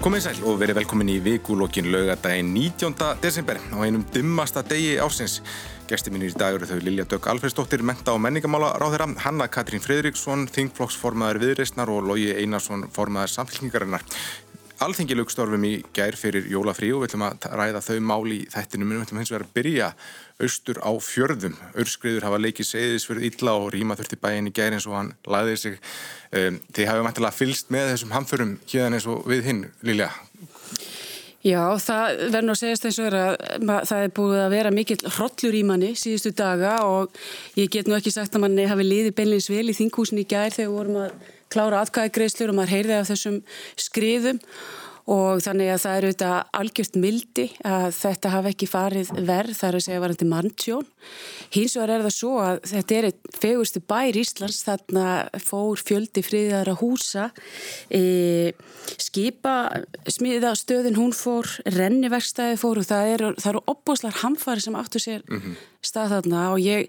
Komið sæl og verið velkomin í vikulokkin laugadaginn 19. desember á einum dimmasta degi ársins. Gæsti mínir í dag eru þau Lilja Dögg Alfredsdóttir, menta og menningamála ráðherra, Hanna Katrín Fredriksson, þingflokksformaður viðreysnar og Lógi Einarsson, formaður samfélkingarinnar. Alþingi lukkstörfum í gær fyrir jólafrí og við ætlum að ræða þau máli í þættinum við ætlum hins vegar að byrja austur á fjörðum. Örskriður hafa leikið segðis fyrir illa og rýma þurfti bæinn í gær eins og hann laðið sig. Um, þið hafið mættilega fylst með þessum hamförum hérna eins og við hinn, Lilja. Já, það verður nú að segjast eins og er að það er búið að vera mikill hrollur í manni síðustu daga og ég get nú ekki sagt að manni hafi liðið beinleins vel í þinghúsin í gær þegar vorum að klára atkvæðigreislur og maður heyrði af þessum skriðum og þannig að það eru þetta algjört mildi að þetta hafi ekki farið verð þar að segja varandi manntjón. Hins vegar er það svo að þetta er eitt fegustu bær Íslands. Þarna fór fjöldi friðara húsa e, skipa smiða stöðin hún fór renniverkstæði fór og það eru, eru opbúslar hamfari sem áttu sér mm -hmm stað þarna. Og ég,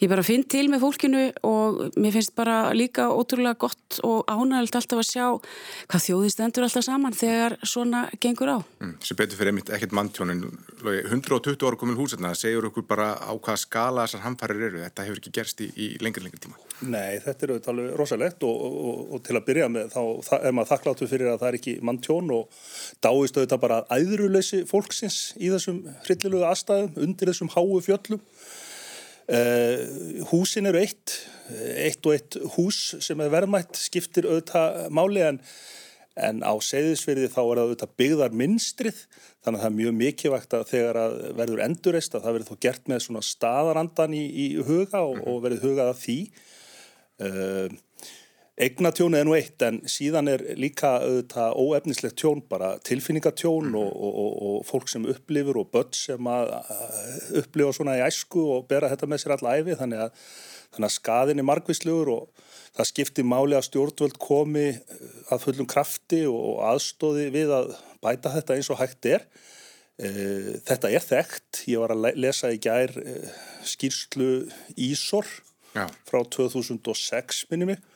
ég bara finn til með fólkinu og mér finnst bara líka ótrúlega gott og ánægilt alltaf að sjá hvað þjóði stendur alltaf saman þegar svona gengur á. Mm, sem betur fyrir einmitt ekkert manntjónin 120 ára komin húsarna, segjur okkur bara á hvað skala þessar hamfærir eru, þetta hefur ekki gerst í, í lengri lengri tíma. Nei, þetta er auðvitað alveg rosalegt og, og, og til að byrja með þá er maður þakkláttu fyrir að það er ekki manntjón og dáist auðvitað bara æðruleysi fólksins í þessum hryllilugu aðstæðum undir þessum háu fjöllum Uh, húsin eru eitt, eitt og eitt hús sem er verðmætt, skiptir auðvitað máli en, en á segðisverði þá er það auðvitað byggðar minnstrið þannig að það er mjög mikilvægt að þegar að verður endurist að það verður þó gert með svona staðarandan í, í huga og, og verður hugað að því. Uh, Egnatjón er nú eitt en síðan er líka auðvitað óefnislegt tjón bara tilfinningatjón mm. og, og, og fólk sem upplifur og börn sem að upplifa svona í æsku og bera þetta með sér alla æfi þannig að, þannig að skaðin er margvísluður og það skiptir máli að stjórnvöld komi að fullum krafti og aðstóði við að bæta þetta eins og hægt er. Eh, þetta er þekkt, ég var að lesa í gær eh, skýrslu Ísor Já. frá 2006 minnum ég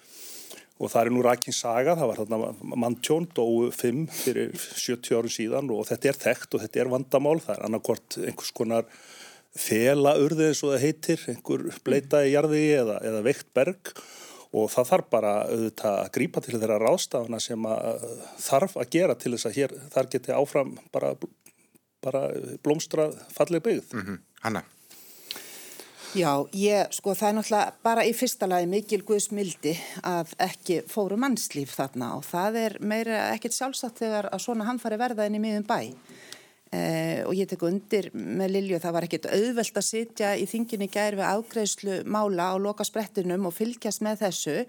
og það er nú rækinn saga, það var þarna manntjón dóu 5 fyrir 70 árum síðan og þetta er þekkt og þetta er vandamál, það er annarkort einhvers konar felaurði eins og það heitir, einhver bleita í jarði eða, eða veikt berg og það þarf bara auðvitað að grípa til þeirra rástafna sem að þarf að gera til þess að hér þar geti áfram bara, bara blómstra falleg byggð. Mm -hmm. Hanna? Já, ég, sko, það er náttúrulega bara í fyrsta lagi mikil guðsmildi að ekki fóru mannslíf þarna og það er meira ekkert sjálfsagt þegar að svona hamfari verða inn í miðum bæ. Eh, og ég tek undir með Lilju, það var ekkert auðvelt að sitja í þinginni gær við ágreðslu mála á loka sprettinum og fylgjast með þessu.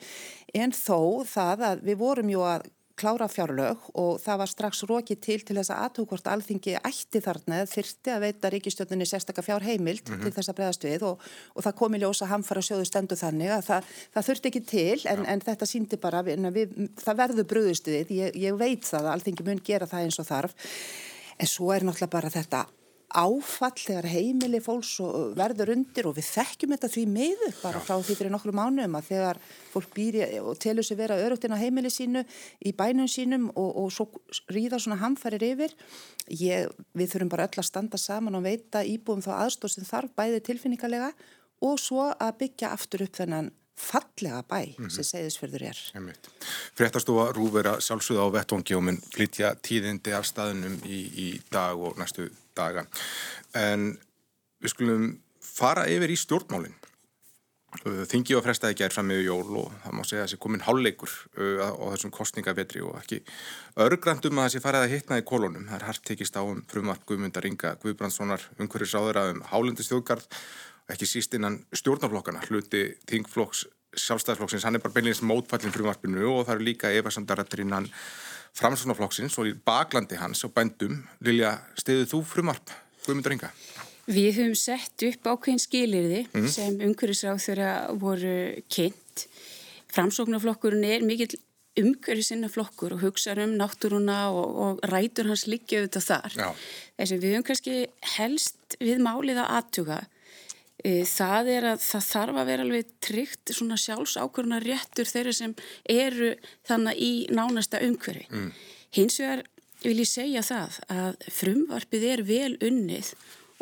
En þó það að við vorum jú að klára fjárlög og það var strax rókið til til þess að aðtúkvort alþingi ætti þarna þyrti að veita ríkistjóninni sérstakka fjár heimilt mm -hmm. til þess að bregðast við og, og það komi ljósa hamfara sjóðu stendu þannig að það, það þurfti ekki til en, en þetta síndi bara, við, það verður bröðust við, ég, ég veit það að alþingi mun gera það eins og þarf en svo er náttúrulega bara þetta áfall þegar heimili fólks verður undir og við þekkjum þetta því miður bara frá því fyrir nokkru mánuðum að þegar fólk býri og telur sig vera örugt inn á heimili sínu í bænum sínum og, og svo ríða svona hamfærir yfir. Ég, við þurfum bara öll að standa saman og veita íbúum þá aðstóð sem þarf bæði tilfinningarlega og svo að byggja aftur upp þennan fallega bæ mm -hmm. sem segðisfjörður er. Fréttastofa Rúvera sjálfsögða á vettvangi og mun flytja tíðindi af staðunum í, í dag og næstu daga. En við skulum fara yfir í stjórnmálinn. Þingi og frestaði gerð fram með jól og það má segja að sé komin hálfleikur á þessum kostningavetri og ekki örgrandum að það sé farið að hitna í kolonum. Það er hart tekist á um frumvart Guðmundar Inga Guðbrandssonar umhverjus áður að um hálendistjóðgarð ekki síst innan stjórnarflokkana hluti þingflokks sjálfstæðarflokksins hann er bara beinleins mótfallin frumvarpinu og það eru líka efasamdarættur innan framsvonarflokksins og í baklandi hans og bændum Lilja, stiðið þú frumvarp Guðmundur Inga? Við höfum sett upp ákveðin skilirði mm. sem umhverfisráð þeirra voru kynnt framsóknarflokkurinn er mikill umhverfisinna flokkur og hugsa um náttúruna og, og rætur hans líka auðvitað þar. Þess að við höfum kannski helst við málið að aðtuga það er að það þarf að vera alveg tryggt svona sjálfsákurna réttur þeirra sem eru þannig í nánasta umhverfi. Mm. Hins vegar vil ég segja það að frumvarpið er vel unnið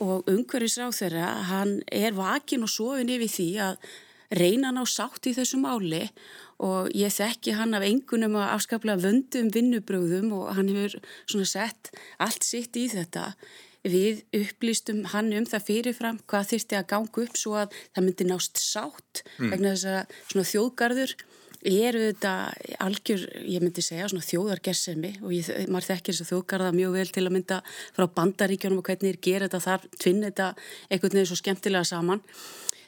og umhverfisráð þeirra, hann er vakin og sofin yfir því að reyna hann á sátt í þessu máli og ég þekki hann af engunum að afskaplega vöndum vinnubröðum og hann hefur svona sett allt sitt í þetta. Við upplýstum hann um það fyrirfram hvað þyrsti að ganga upp svo að það myndi nást sátt mm. vegna þess að svona þjóðgarður eru þetta algjör, ég myndi segja, svona þjóðargersemi og ég, maður þekkir þess að þjóðgarða mjög vel til að mynda frá bandaríkjónum og hvernig þeir gera þetta þar, tvinn þetta einhvern veginn svo skemmtilega saman.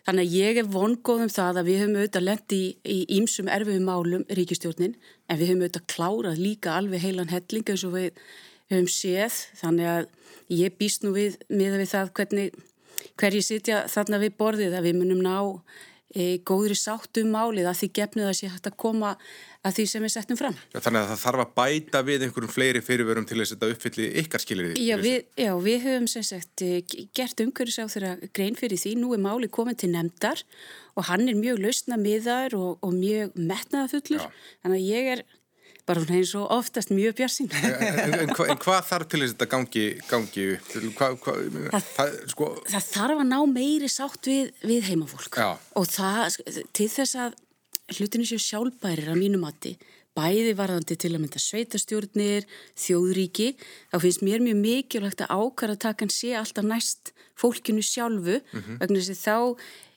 Þannig að ég er vongóðum það að við höfum auðvitað lendi í ímsum erfiðum málum ríkistjórnin en við höfum auðvitað klárað líka alveg heilan helling eins og við höfum séð þannig að ég býst nú við með við það hvernig hverji sitja þarna við borðið að við munum ná e, góðri sátt um málið að því gefnið að sé hægt að koma að því sem við settum fram. Já, þannig að það þarf að bæta við einhverjum fleiri fyrirvörum til þess að þetta uppfylli ykkar skilir því. Já, já, við höfum sem sagt e, gert umhverjus á þeirra grein fyrir því. Nú er máli komin til nefndar og hann er mjög lausna miðar og, og mjög metnaðafullur. Þannig að ég er bara hún eins og oftast mjög björnsinn. En, en, hva, en hvað þarf til þess að þetta gangi, gangi? Hva, hva, það, það, sko... það þarf að ná meiri sátt við, við heimafólk Já. og það, til þess að hlutinu séu sjálfbærir að mínu mati, bæði varðandi til að mynda sveitastjórnir, þjóðríki, þá finnst mér mjög mikilvægt að ákara takan sé alltaf næst fólkinu sjálfu, mm -hmm. vegna þess að þá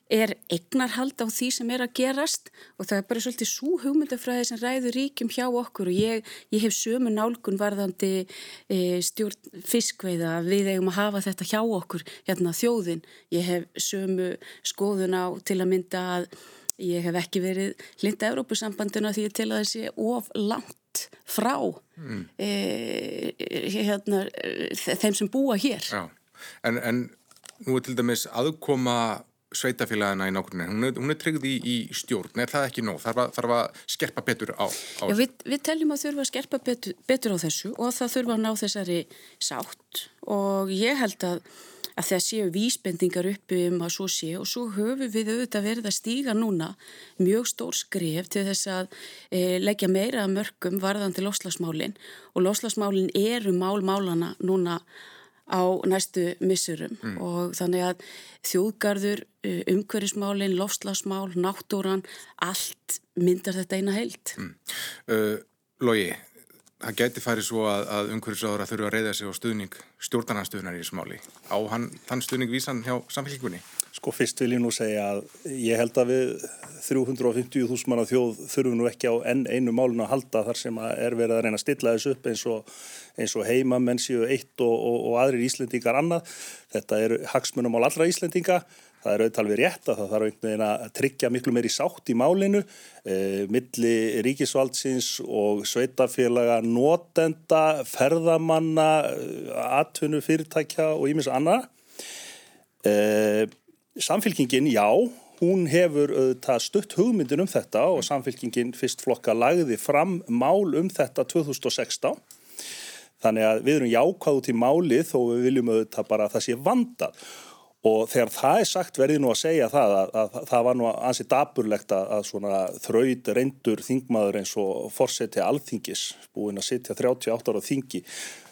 er egnarhald á því sem er að gerast og það er bara svolítið svo hugmyndafræði sem ræður ríkjum hjá okkur og ég, ég hef sömu nálgun varðandi e, stjórn fiskveiða við eigum að hafa þetta hjá okkur hérna þjóðin. Ég hef sömu skoðun á til að mynda að ég hef ekki verið linda Európusambanduna því til að þessi of langt frá mm. e, hérna, þeim sem búa hér. Já, en, en nú er til dæmis aðkoma sveitafélagina í nákvæmlega, hún hún er tryggð í, í stjórn, er það ekki nóg? Þarf að, þarf að skerpa betur á, á Já, við, við teljum að þurfa að skerpa betur, betur á þessu og það þurfa að ná þessari sátt. Og ég held að, að það séu vísbendingar uppi um að svo sé og svo höfum við auðvitað verið að stíga núna mjög stór skref til þess að e, leggja meira mörgum varðan til loslasmálin og loslasmálin eru mál-málana núna á næstu missurum mm. og þannig að þjóðgarður, uh, umhverfismálin, lofslagsmál, náttúran, allt myndar þetta eina heilt. Mm. Uh, Lógi, það geti farið svo að, að umhverfisáður að þurfa að reyða sig á stuðning stjórnarnarstöðunar í þessu máli. Á hann, þann stuðning vísan hjá samfélgjumunni? Sko fyrst vil ég nú segja að ég held að við 350.000 manna þjóð þurfum nú ekki á enn einu málun að halda þar sem að er verið að reyna að stilla þessu upp eins og, eins og heima menn séu eitt og, og, og aðrir Íslendingar annað. Þetta eru hagsmunum á allra Íslendinga. Það er auðvitað alveg rétt að það þarf einhvern veginn að tryggja miklu meiri sátt í málinu eh, milli ríkisvaldsins og sveitafélaga notenda, ferðamanna, atvinnu, fyrirtækja og ímis annað. Eh, Samfylkingin, já, hún hefur auðvitað stutt hugmyndin um þetta og samfylkingin fyrst flokka lagði fram mál um þetta 2016. Þannig að við erum jákvæð út í málið þó við viljum auðvitað bara að það sé vandað. Og þegar það er sagt verði nú að segja það að, að, að það var nú ansið daburlegt að, að svona þraud reyndur þingmaður eins og fórseti alþingis búin að sitja 38 ára þingi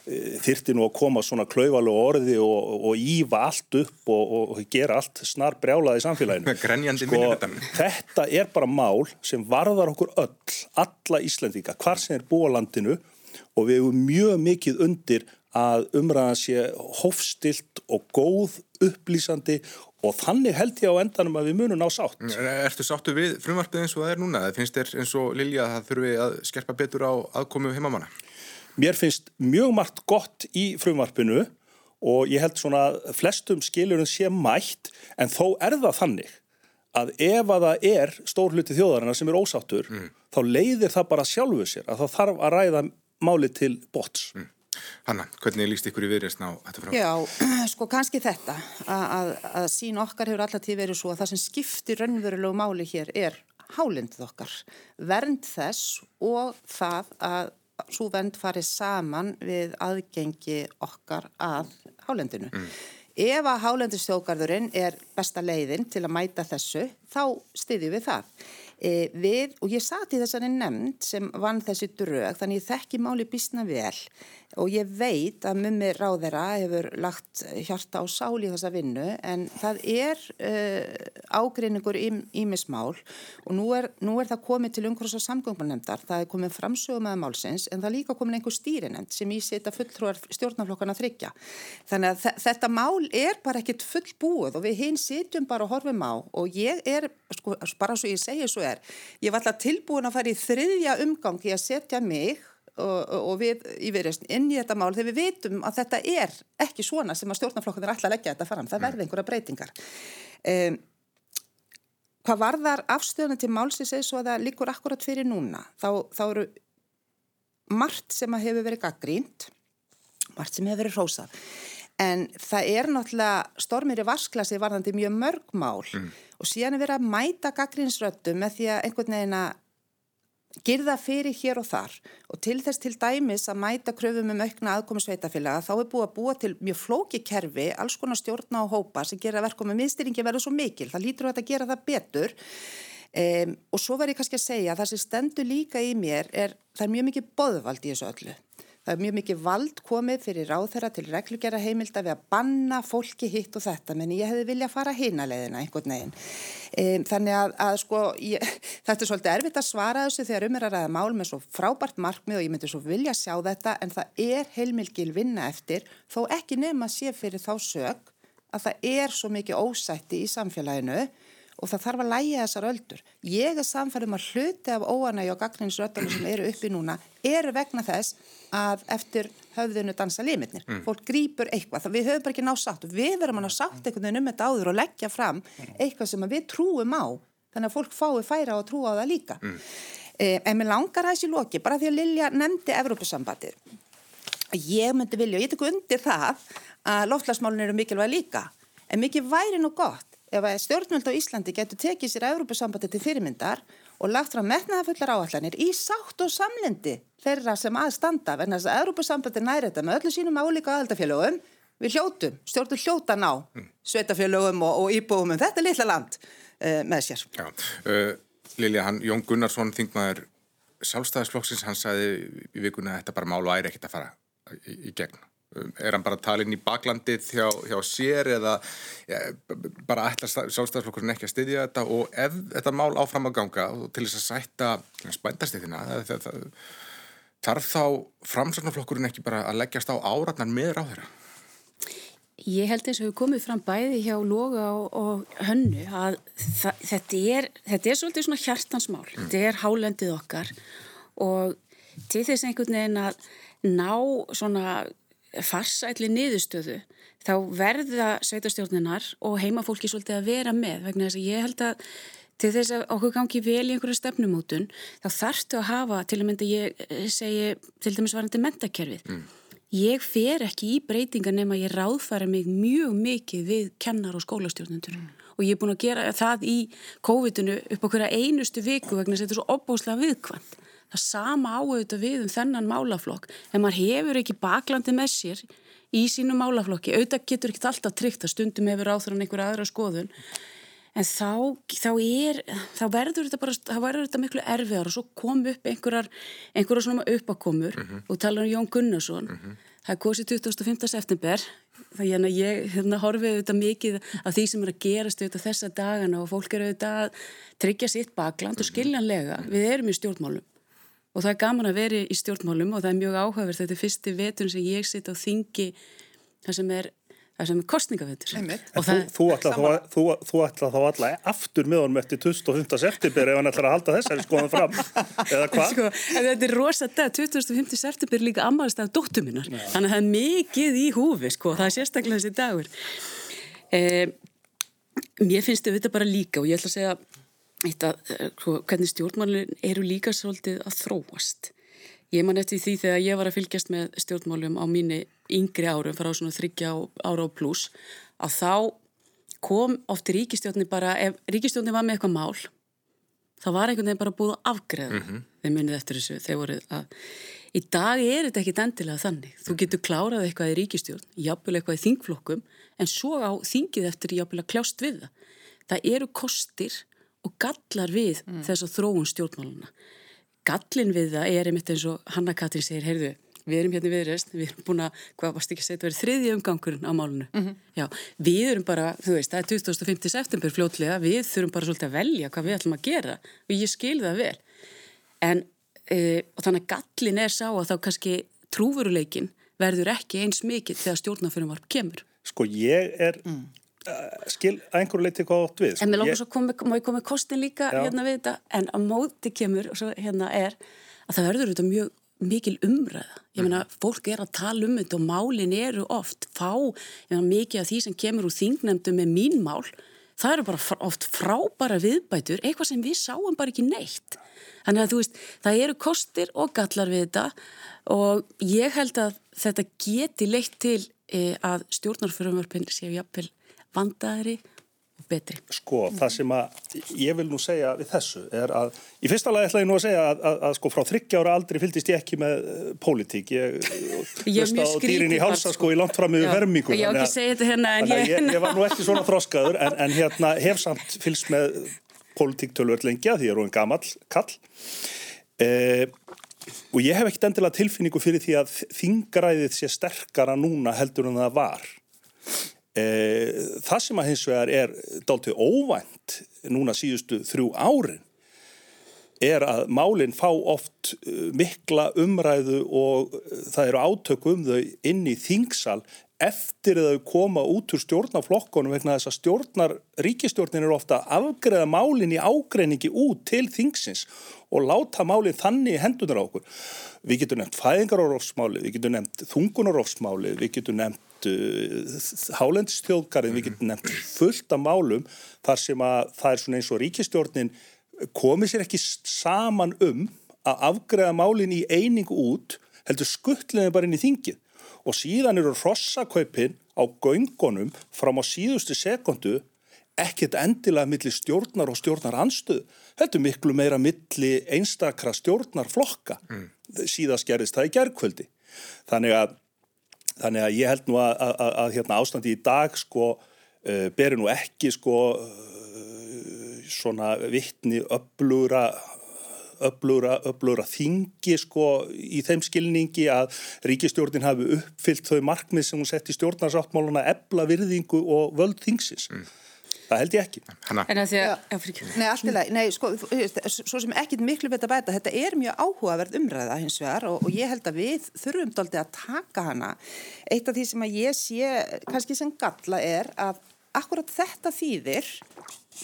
Eh, þyrti nú að koma svona klauvalega orði og, og ífa allt upp og, og gera allt snar brjálað í samfélaginu. Sko, þetta er bara mál sem varðar okkur öll, alla Íslandíka, hvar sem er búa landinu og við hefum mjög mikið undir að umræðan sé hófstilt og góð, upplýsandi og þannig held ég á endanum að við munum ná sátt. Ertu sáttu við frumvarpið eins og það er núna? Það finnst þér eins og Lilja að það þurfi að skerpa betur á aðkomu heimamanna? Mér finnst mjög margt gott í frumvarpinu og ég held svona flestum skilurum sé mætt en þó er það þannig að ef að það er stór hluti þjóðarinnar sem er ósáttur mm. þá leiðir það bara sjálfu sér að það þarf að ræða máli til bots. Mm. Hanna, hvernig líst ykkur í viðreysn á þetta frá? Já, sko kannski þetta að, að, að sín okkar hefur alltaf tíð verið svo að það sem skiptir raunverulegu máli hér er hálendið okkar, vernd þess og það að svo vend farið saman við aðgengi okkar að hálendinu. Mm. Ef að hálendistjókarðurinn er besta leiðin til að mæta þessu, þá styðjum við það. E, við, og ég sati þessari nefnd sem vann þessi drög, þannig ég þekki máli bísna vel og ég veit að mummi ráðera hefur lagt hjarta á sál í þessa vinnu en það er uh, ágreiningur ímismál og nú er, nú er það komið til umhverfs og samgöngunemndar, það er komið framsögum með málsins en það er líka komið einhver stýrinemnd sem í setja fulltrúar stjórnaflokkana þryggja. Þannig að þetta mál er bara ekkit fullbúið og við hinn sitjum bara og horfum á. Og ég er, sko, bara svo ég segi svo er, ég var alltaf tilbúin að fara í þriðja umgangi að setja mig og, og við yfirreysn inn í þetta mál þegar við veitum að þetta er ekki svona sem að stjórnarflokkarnir ætla að leggja þetta fram, það verði einhverja breytingar. Um, hvað varðar afstöðunum til málsins svo að það líkur akkurat fyrir núna, þá, þá eru margt sem að hefur verið gaggrínt, margt sem hefur verið rósað. En það er náttúrulega stormir í vasklasi varðandi mjög mörg mál mm. og síðan er verið að mæta gaggrínsröttu með því að einhvern veginn að girða fyrir hér og þar. Og til þess til dæmis að mæta kröfum um aukna aðkomi sveitafélaga þá er búið að búa til mjög flóki kerfi, alls konar stjórna og hópa sem gera verkum með minnstýringi verður svo mikil, það lítur að gera það betur. Um, og svo verður ég kannski að segja að það sem stendur líka í mér er, það er mjög mikið boðvald í þessu öllu Það er mjög mikið vald komið fyrir ráðherra til reglugjara heimilda við að banna fólki hitt og þetta, menn ég hefði viljað fara hínaleðina einhvern veginn. Um, þannig að, að sko, ég, þetta er svolítið erfitt að svara þessu þegar um er að ræða mál með svo frábært markmið og ég myndi svo vilja sjá þetta en það er heilmilgil vinna eftir þó ekki nefn að sé fyrir þá sög að það er svo mikið ósætti í samfélaginu og það þarf að læja þessar öldur. Ég er samfærið um að hluti af óanægi og gagninsröttunum sem eru uppi núna eru vegna þess að eftir höfðinu dansa limitnir. Mm. Fólk grýpur eitthvað, við höfum bara ekki ná sátt við verðum að ná sátt einhvern veginn um þetta áður og leggja fram eitthvað sem við trúum á þannig að fólk fái færa og trúa á það líka. Mm. Eh, en mér langar þessi loki, bara því að Lilja nefndi Evrópusambatið. Ég myndi vilja, og ég tek undir það að loftlagsmálun eru mikilvæg líka, en mikið væri nú gott ef að stjórnvöld á Íslandi getur tekið sér Európa-sambandi til fyrirmyndar og lagt fram metnaðafullar áallanir í sátt og samlendi þeirra sem aðstanda vegna þess að Európa-sambandi næri þetta með öllu sínum álíka aðaldafélögum við hljótum, stjórnum hljótan á mm. sveitafélögum og, og íbúum um þetta litla land uh, með sér Já, uh, Lilja, hann, Jón Gunnarsson þingmaður sjálfstæðisflokksins, hann sagði í vikuna að þetta bara mál væri ekkert að fara í, í gegn er hann bara talin í baklandið hjá, hjá sér eða ja, bara ætla sjálfstæðarflokkurinn ekki að styðja þetta og ef þetta mál áfram að ganga til þess að sætta spændastiðina þarf þá framsarnarflokkurinn ekki bara að leggjast á áratnar með ráðherra? Ég held eins og við komum fram bæði hjá Loga og, og Hönnu að þetta er, þetta er svolítið svona hjartansmál, mm. þetta er hálendið okkar og til þess einhvern veginn að ná svona farsætli niðurstöðu þá verða sveitastjórninar og heimafólki svolítið að vera með vegna þess að ég held að til þess að okkur gangi vel í einhverju stefnumótun þá þarftu að hafa til að mynda ég eh, segi til dæmis varandi mentakerfið mm. ég fer ekki í breytinga nema ég ráðfæra mig mjög mikið við kennar og skólastjórnendur mm. og ég er búin að gera það í COVID-unu upp á hverja einustu viku vegna þess að þetta er svo opbóslega viðkvæmt það sama áauðvitað við um þennan málaflokk en maður hefur ekki baklandi með sér í sínu málaflokki auðvitað getur ekki alltaf tryggt að stundum hefur áþrann einhverja aðra skoðun en þá, þá er þá verður þetta bara, þá verður þetta miklu erfiðar og svo kom upp einhverjar einhverjar svona uppakomur mm -hmm. og tala um Jón Gunnarsson mm -hmm. það er kosið 25. september þannig að ég hérna, horfið auðvitað mikið af því sem er að gerast auðvitað þessa dagana og fólk eru auðvitað að tryggja sitt bakland og mhm. skiljanlega, við erum í stjórnmálum og það er gaman að veri í stjórnmálum og það er mjög áhugaverð þetta er fyrsti vetun sem ég sitt á þingi það sem er, það sem er kostningavetur þú, þú ætla þá alla aftur með honum eftir 25. september ef hann ætlar að halda þessari skoðan fram. Eða hvað? Sko, þetta er rosa dag. 25. september líka ammalst af dóttuminnar þannig að það er mikið í húfi sko, það er sérstaklega þessi dagur. Eh, mér finnst þetta bara líka og ég ætla að segja eitt að eh, hvernig stjórnmálun eru líka svolítið að þróast. Ég man eftir því þegar ég var að fylgjast með stjórnmálum á mínu yngri árum, fara á svona þryggja ára á pluss, að þá kom ofti ríkistjórni bara, ef ríkistjórni var með eitthvað mál, þá var einhvern veginn bara búið að afgreða mm -hmm. þeim munið eftir þessu. Þeir voru að, í dag er þetta ekkit endilega þannig. Þú getur klárað eitthvað í ríkistjórn, jafnvel eitthvað í þingflokkum, en svo á þingið eftir jafnvel að kljást við það. Það eru kostir og gallar við mm. þess að þróun stjórnmáluna. Gallin við það er einmitt eins og Hanna Katrín segir, heyrðu, við erum hérna viðreist, við erum búin að, hvað varst ekki að segja, þetta verið þriðja umgangurinn á málunu. Mm -hmm. Já, við erum bara, þú veist, það er 2050 september fljótlega, við þurfum bara svolítið að velja hvað við ætlum að gera og ég skil það vel. En, e, og þannig að gallin er sá að þá kannski trúveruleikin verður ekki eins mikið þegar stjórnafyrirvarp kemur. Sko ég er mm. Uh, skil að einhverju leiti hvað átt við. Sko. En mér lókar svo komi, má ég koma kostin líka Já. hérna við þetta en á móti kemur og svo hérna er að það verður þetta mjög mikil umræða. Ég meina, mm. fólk er að tala um þetta og málin eru oft fá, ég meina, mikið af því sem kemur úr þingnefndu með mín mál, það eru bara oft frábæra viðbætur, eitthvað sem við sáum bara ekki neitt. Þannig að þú veist, það eru kostir og gallar við þetta og ég held að þetta geti leitt til e, að stjórnarfjörumvörpinn séu jafnvel vandaðri og betri. Sko, það sem að ég vil nú segja við þessu er að í fyrsta lagi ætla ég nú að segja að, að, að sko frá þryggjára aldrei fylgist ég ekki með uh, pólitík. Ég veist á dýrin í hálsa sko í langt fram yfir vermingu. Ég á ekki segja þetta hérna en ég... Ég, ég var nú ekki svona þroskaður en, en hérna hef samt fylgst með pólitíktölvöld lengja því ég er hún gammal kall. Eh, og ég hef ekkert endilega tilfinningu fyrir því að þingræðið sé sterkara núna heldur en það var það sem að hins vegar er dáltið óvænt núna síðustu þrjú árin er að málinn fá oft e, mikla umræðu og það eru átök um þau inn í þingsal eftir að þau koma út úr stjórnaflokkonum vegna þess að stjórnar, ríkistjórnin eru ofta að afgreða málinn í ágreiningi út til þingsins og láta málinn þannig í hendunar á okkur. Við getum nefnt fæðingarórófsmáli, við getum nefnt þungunarófsmáli, við getum nefnt uh, hálendistjóðgarinn, við getum nefnt fullt af málum þar sem að það er svona eins og ríkistjórnin komið sér ekki saman um að afgreða málinn í einingu út heldur skuttliðin bara inn í þingið og síðan eru rossakaupin á göngunum fram á síðustu sekundu ekkert endilega millir stjórnar og stjórnar anstöðu. Þetta er miklu meira millir einstakra stjórnarflokka. Mm. Síðast gerðist það í gerðkvöldi. Þannig að, þannig að ég held nú að, að, að hérna, ástandi í dag sko, uh, beri nú ekki sko, uh, svona vittni öflugra öflugra, öflugra þingi sko í þeim skilningi að ríkistjórnin hafi uppfyllt þau markmið sem hún sett í stjórnarsáttmáluna ebla virðingu og völd þingsins. Mm. Það held ég ekki. Hanna. En að því að... Nei, allt í lagi. Nei, sko, svo sem ekkit miklu að bæta, þetta er mjög áhugaverð umræða hins vegar og, og ég held að við þurfum doldið að taka hana. Eitt af því sem að ég sé, kannski sem galla er að akkurat þetta þýðir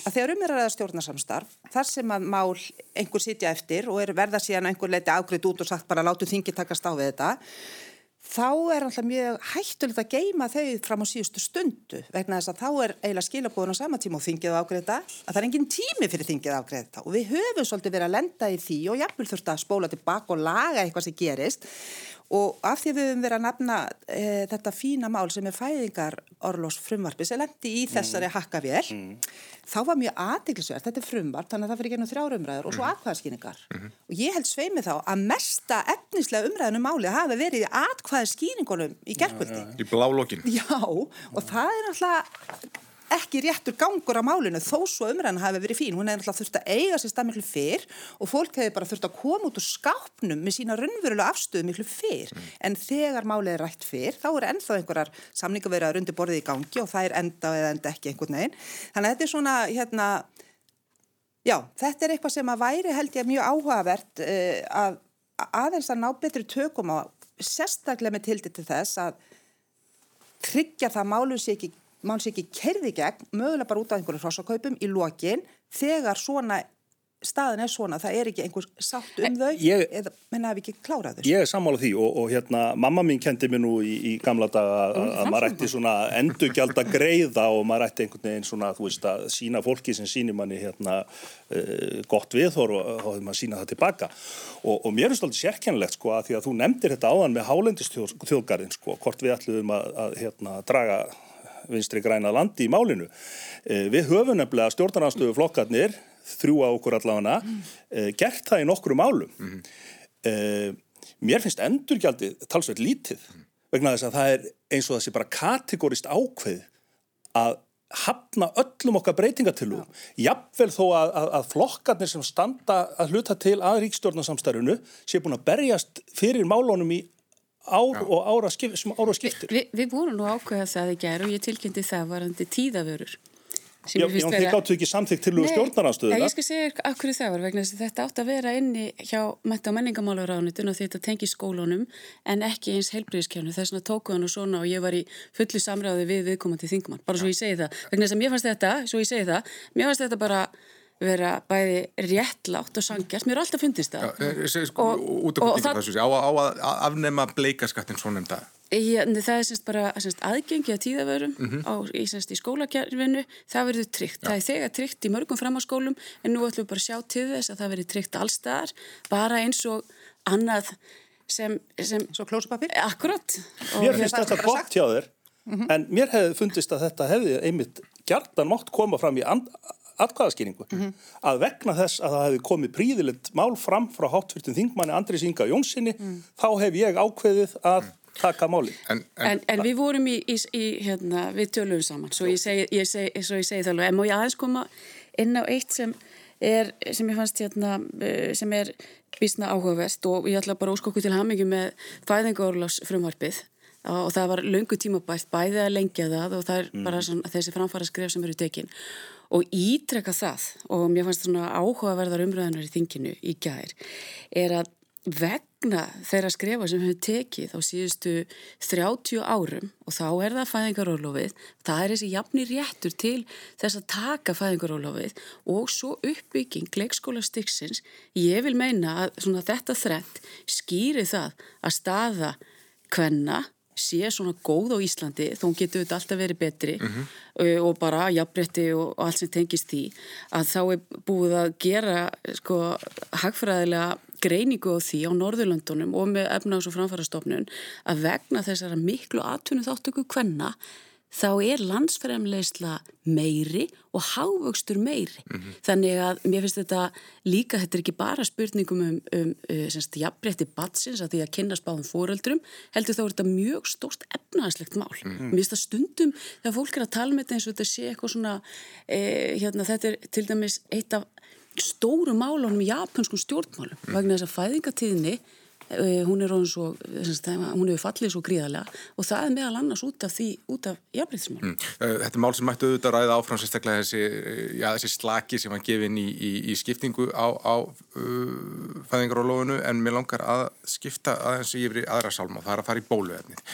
að þegar um er að stjórnarsamstarf þar sem að mál einhver sitja eftir og er verða síðan einhver leiti ágreitt út og sagt bara látu þingi takast á við þetta þá er alltaf mjög hættulegt að geima þau fram á síðustu stundu vegna þess að þá er eiginlega skilabóðun á sama tíma og þingið ágreita að það er engin tími fyrir þingið ágreita og við höfum svolítið verið að lenda í því og jafnvel þurft að spóla tilbaka og laga eitthvað sem gerist Og af því við höfum verið að nefna e, þetta fína mál sem er fæðingar orlós frumvarpi sem lendi í þessari mm. hakkavél, mm. þá var mjög aðdeglisverð, þetta er frumvarp, þannig að það fyrir genið þrjárumræður og svo mm. atkvæðaskýningar. -hmm. Og ég held sveimið þá að mesta efnislega umræðinu máli hafi verið í atkvæðaskýningunum í gerðkvöldi. Í blálókin. Já, og það er náttúrulega ekki réttur gangur á málinu þó svo umræðan hafi verið fín. Hún hefði þurft að eiga sér stað miklu fyrr og fólk hefði bara þurft að koma út úr skápnum með sína raunverulega afstöðu miklu fyrr. Mm. En þegar málið er rætt fyrr þá er ennþá einhverjar samningaverðar undir borðið í gangi og það er enda eða enda ekki einhvern veginn. Þannig að þetta er svona, hérna, já, þetta er eitthvað sem að væri held ég mjög áhugavert uh, að aðeins að ná betri tökum á sérstaklega með tildi til þess að tryggja það málum sé ekki mann sé ekki kerði gegn, mögulega bara út af einhverju hrossakaupum í lokin þegar svona staðin er svona, það er ekki einhvers sátt um þau ég, eða menna að við ekki klára þau Ég er sammála því og, og hérna mamma mín kendi mér nú í, í gamla daga að maður ætti svona endugjald að greiða og maður ætti einhvern veginn svona þú veist að sína fólki sem sínir manni hérna uh, gott viðhor og þá hefur maður sínað það tilbaka. Og, og mér finnst alltaf sérkennilegt sko að því að þú nefndir þetta áðan með hálendistjóðgarinn sko, hvort við ætlum að, að hérna draga vinstri græna landi í málinu. Eh, við höfum nefnilega stjórnarnarstöfu flokkarnir, þrjú á okkur allavega, mm. gert það í nokkru málum. Mm. Mér finnst endurgjaldið talsveit lítið vegna þess að það er eins og þessi bara kategórist ákveð að hafna öllum okkar breytingatilum jafnvel þó að, að, að flokkarnir sem standa að hluta til að ríkstjórnarsamstarfinu sé búin að berjast fyrir málunum í ár Já. og ára, skip, ára skiptir. Vi, við vorum nú ákveðað það í gerð og ég tilkynnti það varandi tíðavörur Já, já þið gáttu ekki samþygt til úr stjórnarnarstöðu Ég skal segja af hverju það var vegna þess að þetta átt að vera inni hjá metta og menningamálaráðunitun og þetta tengi skólunum en ekki eins heilbríðiskjánu þess að tóku hann og svona og ég var í fulli samráði við viðkomandi þingmann, bara svo ég segi það vegna þess að mér fannst þetta, svo ég segi það mér fannst þetta bara vera bæði réttlátt og sangjast, mér er alltaf fundist það Já, ég segi sko út af þessu á að afnema bleikaskattin svo nefnda Já, það er semst bara semst, aðgengi að tíðavörum mm -hmm. á, í, semst, í skólakjærfinu, það verður tryggt. Ja. Það er þegar tryggt í mörgum framháskólum en nú ætlum við bara að sjá til þess að það verður tryggt allstaðar, bara eins og annað sem... sem Svo klósupapir? Akkurat. Mér finnst þetta gott hjá þér, mm -hmm. en mér hefði fundist að þetta hefði einmitt gjartan mótt koma fram í atkvæðaskýringu. Mm -hmm. Að vegna þess að það hefði komið príðilegt mál fram frá hátfyrtum þingmanni Andris Inga Jónssoni, mm. þá hef ég ákveðið að taka máli. En, en, en, en við vorum í, í, í hérna, við tölum saman, svo ég segi, ég segi, svo ég segi það alveg, en má ég aðeins koma inn á eitt sem er, sem ég fannst hérna, eh, sem er bísna áhugavert og ég ætla bara óskokku til hamingi með fæðingorlás frumvarpið og það var löngu tímabært bæði að lengja það og það er mm. bara svona, þessi framfara skref sem eru tekin og ítrekka það og mér fannst svona áhugaverðar umræðanar í þinginu í gær er að vegna þeirra skrefa sem við hefum tekið á síðustu 30 árum og þá er það fæðingarólofið, það er þessi jafni réttur til þess að taka fæðingarólofið og svo uppbygging leikskóla styggsins, ég vil meina að þetta þrent skýri það að staða hvenna sé svona góð á Íslandi þó getur þetta alltaf verið betri mm -hmm. og bara jafnbretti og, og allt sem tengist því að þá er búið að gera sko hagfræðilega greiningu á því á Norðurlöndunum og með efnaðs- og framfærastofnun að vegna þessara miklu atvinnu þáttöku hvenna þá er landsfremleysla meiri og hávöxtur meiri. Mm -hmm. Þannig að mér finnst þetta líka, þetta er ekki bara spurningum um, um, um semst, jafnbreytti batsins að því að kynast báðum fóreldrum, heldur þá er þetta mjög stórt efnaðslegt mál. Mm -hmm. Mér finnst það stundum þegar fólk er að tala með um þetta eins og þetta sé eitthvað svona, eh, hérna þetta er til dæmis eitt af stóru málunum í japanskum stjórnmálum mm. vegna þess að fæðingatíðinni uh, hún er svo, hún hefur fallið svo gríðarlega og það er meðal annars út af því, út af jafnbreytismál mm. Uh, þetta er mál sem mættu auðvitað að ræða áfram sérstaklega þessi, já, þessi slaki sem var gefin í, í, í skiptingu á, á uh, fæðingarólofunu en mér langar að skipta aðeins yfir aðra sálma og það er að fara í bóluefnið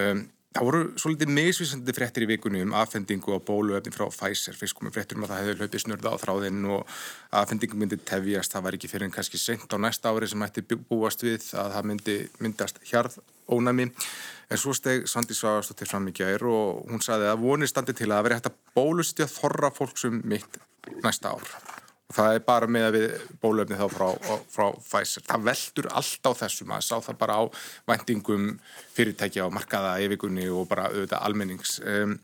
um, Það voru svolítið misvísandi fréttir í vikunni um aðfendingu á bóluefni frá Pfizer. Fyrst komum fréttir um að það hefði hlaupið snurða á þráðinn og aðfendingu myndi tefjast. Það var ekki fyrir en kannski sent á næsta ári sem ætti búast við að það myndi myndast hjarð ónami. En svo steg Sandi Svagastóttir fram í gæri og hún saði að vonir standi til að veri hægt að bólustja þorra fólksum mitt næsta ár það er bara með að við bólöfni þá frá, frá Pfizer. Það veldur allt á þessum að sá það bara á vendingum fyrirtækja á markaða yfirgunni og bara auðvitað almennings. Um,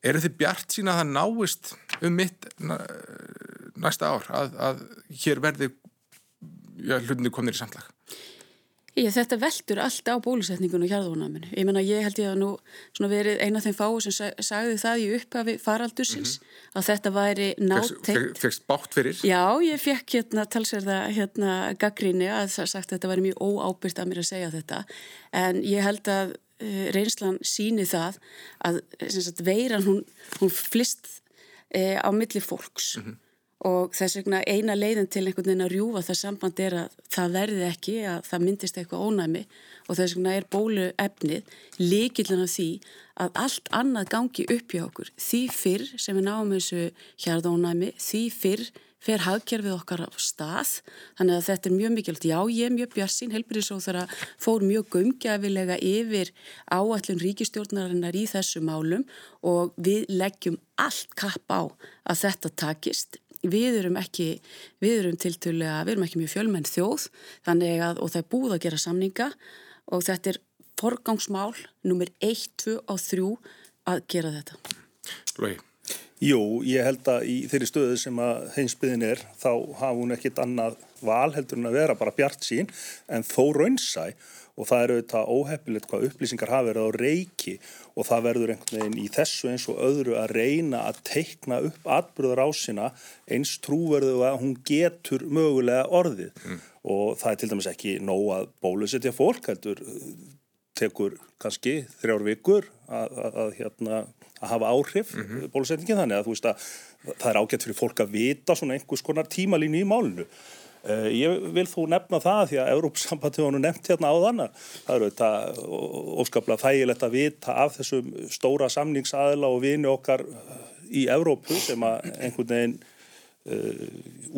eru þið bjart sína að það náist um mitt næsta ár að, að hér verði ja, hlutinni komnir í samtlag? Ég, þetta veldur allt á bólusetningun og hjarðvonaminu. Ég menna ég held ég að nú verið eina af þeim fáu sem sagði það í upphafi faraldursins mm -hmm. að þetta væri nátteitt. Fegst bátt fyrir? Já, ég fekk hérna talsverða hérna gaggríni að það sagt að þetta væri mjög óábyrgt að mér að segja þetta en ég held að uh, reynslan síni það að sagt, veiran hún, hún flist uh, á milli fólks mm -hmm og þess vegna eina leiðin til einhvern veginn að rjúfa það samband er að það verði ekki að það myndist eitthvað ónæmi. Og þess vegna er bólu efnið líkillan af því að allt annað gangi upp hjá okkur. Því fyrr sem við náum þessu hjarðónæmi því fyrr fer hagkerfið okkar á stað. Þannig að þetta er mjög mikilvægt. Já ég er mjög bjarsinn, helbriðsóþara fór mjög gumgjafilega yfir áallun ríkistjórnarinnar í þessu málum. Og við leggjum allt kapp á að þetta takist við erum ekki, við erum tiltölulega, við erum ekki mjög fjölmenn þjóð þannig að, og það er búið að gera samninga og þetta er forgangsmál nummer 1, 2 og 3 að gera þetta. Lói? Jú, ég held að í þeirri stöðu sem að heimsbyðin er, þá hafa hún ekkit annað val heldur en að vera bara bjart sín en þó raunsæ og það eru þetta óheppilegt hvað upplýsingar hafa verið á reiki og það verður einhvern veginn í þessu eins og öðru að reyna að teikna upp atbyrðar ásina eins trúverðu að hún getur mögulega orðið mm. og það er til dæmis ekki nóg að bólusetja fólk heldur tekur kannski þrjár vikur að, að, að, hérna, að hafa áhrif mm -hmm. bólusetningin þannig að þú veist að það er ágætt fyrir fólk að vita svona einhvers konar tímalínu í málunu ég vil þú nefna það því að Európsambandi var nú nefnt hérna á þann það eru þetta óskaplega þægilegt að vita af þessum stóra samningsaðila og vini okkar í Európu sem að einhvern veginn uh,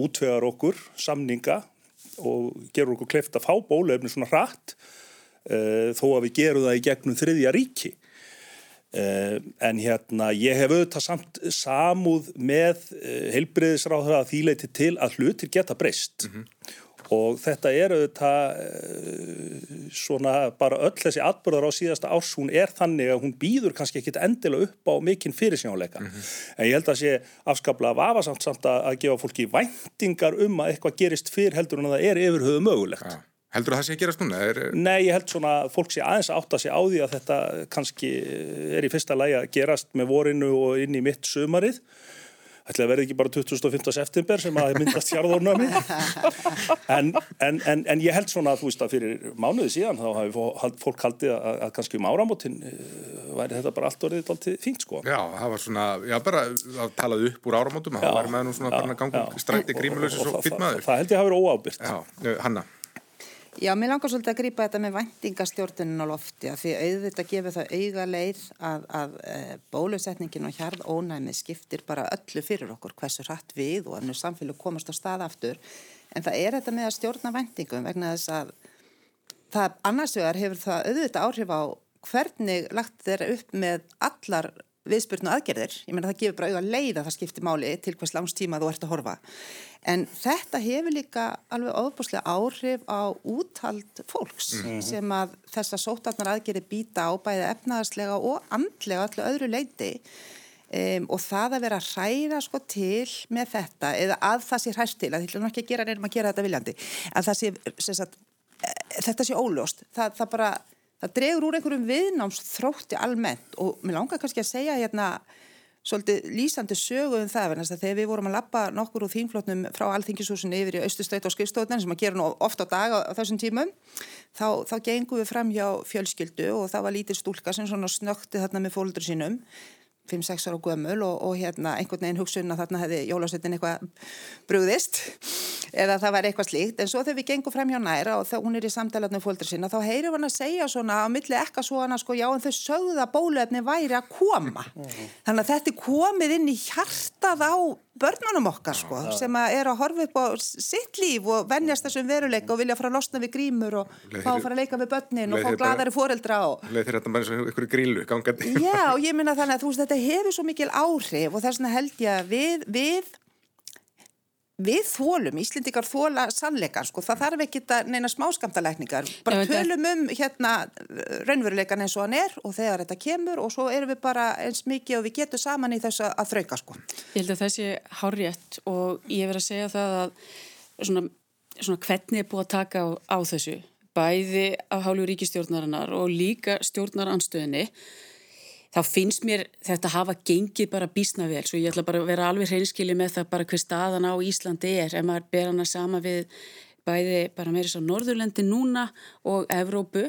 útvegar okkur samninga og gerur okkur kleft að fá bólefni svona hratt uh, þó að við gerum það í gegnum þriðja ríki en hérna ég hef auðvitað samt samúð með uh, heilbriðisráður að þýleiti til að hlutir geta breyst mm -hmm. og þetta er auðvitað uh, svona bara öll þessi atbyrðar á síðasta árs hún er þannig að hún býður kannski ekkit endilega upp á mikinn fyrirsjónuleika mm -hmm. en ég held að sé afskaplega vafasamt samt að, að gefa fólki væntingar um að eitthvað gerist fyrr heldur en að það er yfirhauðu mögulegt ja. Heldur það að það sé að gerast núna? Er... Nei, ég held svona að fólk sé aðeins átt að sé á því að þetta kannski er í fyrsta lægi að gerast með vorinu og inn í mitt sumarið. Ætla að verði ekki bara 2015. september sem að myndast hjarðornami. en, en, en, en ég held svona að þú veist að fyrir mánuði síðan þá hafi fólk haldið að, að kannski um áramótin eh, væri þetta bara allt orðið alltaf fínt sko. Já, það var svona, já bara að talað upp úr áramótum, það var með nú svona bara gangum strætti grímulösi svo fyrir maður. Það, það held ég hafi verið óábyrgt. Já, Hanna. Já, mér langar svolítið að grýpa þetta með vendingastjórnunin á lofti að því auðvitað gefur það auga leið að, að e, bólusetningin og hjarð ónæmið skiptir bara öllu fyrir okkur hversu hratt við og annars samfélag komast á stað aftur. En það er þetta með að stjórna vendingum vegna þess að það annars vegar hefur það auðvitað áhrif á hvernig lagt þeirra upp með allar viðspurnu aðgerðir, ég meina það gefur bara auðvitað leið að það skiptir máli til hvers langs tíma þú ert að horfa. En þetta hefur líka alveg ofbúslega áhrif á úthald fólks mm -hmm. sem að þessa sótarnar aðgerði býta á bæði efnaðarslega og andlega allir öðru leiti um, og það að vera að hræra sko til með þetta eða að það sé hræst til, að þetta er ekki að gera nefnum að gera þetta viljandi, að það sé sagt, e, þetta sé óljóst, það, það bara það dregur úr einhverjum viðnámsþrótti almennt og mér langar kannski að segja hérna svolítið lýsandi sögu um það að þegar við vorum að lappa nokkur úr þínflotnum frá alþingisúsinu yfir í austustöðt og skrifstóðnan sem að gera nú ofta á dag á, á þessum tímum þá, þá gengum við fram hjá fjölskyldu og það var lítil stúlka sem svona snökti þarna með fóldur sínum 5-6 ára gömul og, og hérna einhvern veginn hugsun að þarna hefði jólásettin eitthvað brúðist eða það var eitthvað slíkt. En svo þegar við gengum frem hjá næra og þá hún er í samtalaðnum fólkdur sinna þá heyrum hann að segja svona á milli ekka svona sko já en þau sögða bólefni væri að koma. Þannig að þetta er komið inn í hjartað á börnunum okkar sko já, sem er að horfa upp á sitt líf og vennjast þessum veruleika og vilja fara að losna við grímur og fá að fara að leika við börnin og fá gladari fóreldra og Leð þeir þetta bara eins og ykkur grílu gangandi. Já og ég minna þannig að þú veist þetta hefur svo mikil áhrif og þess vegna held ég að við, við við þólum, Íslindikar þóla sannleikar, sko, það þarf ekki að neina smáskamtalækningar, bara tölum um hérna raunveruleikan eins og hann er og þegar þetta kemur og svo erum við bara eins mikið og við getum saman í þess að þrauka, sko. Ég held að þessi hárétt og ég verð að segja það að svona, svona hvernig er búið að taka á, á þessu, bæði af hálfu ríkistjórnarinnar og líka stjórnaranstöðinni þá finnst mér þetta hafa gengið bara bísna vel, svo ég ætla bara að vera alveg hreinskili með það bara hver staðan á Íslandi er, ef maður ber hana sama við bæði bara meira svo Norðurlendi núna og Evrópu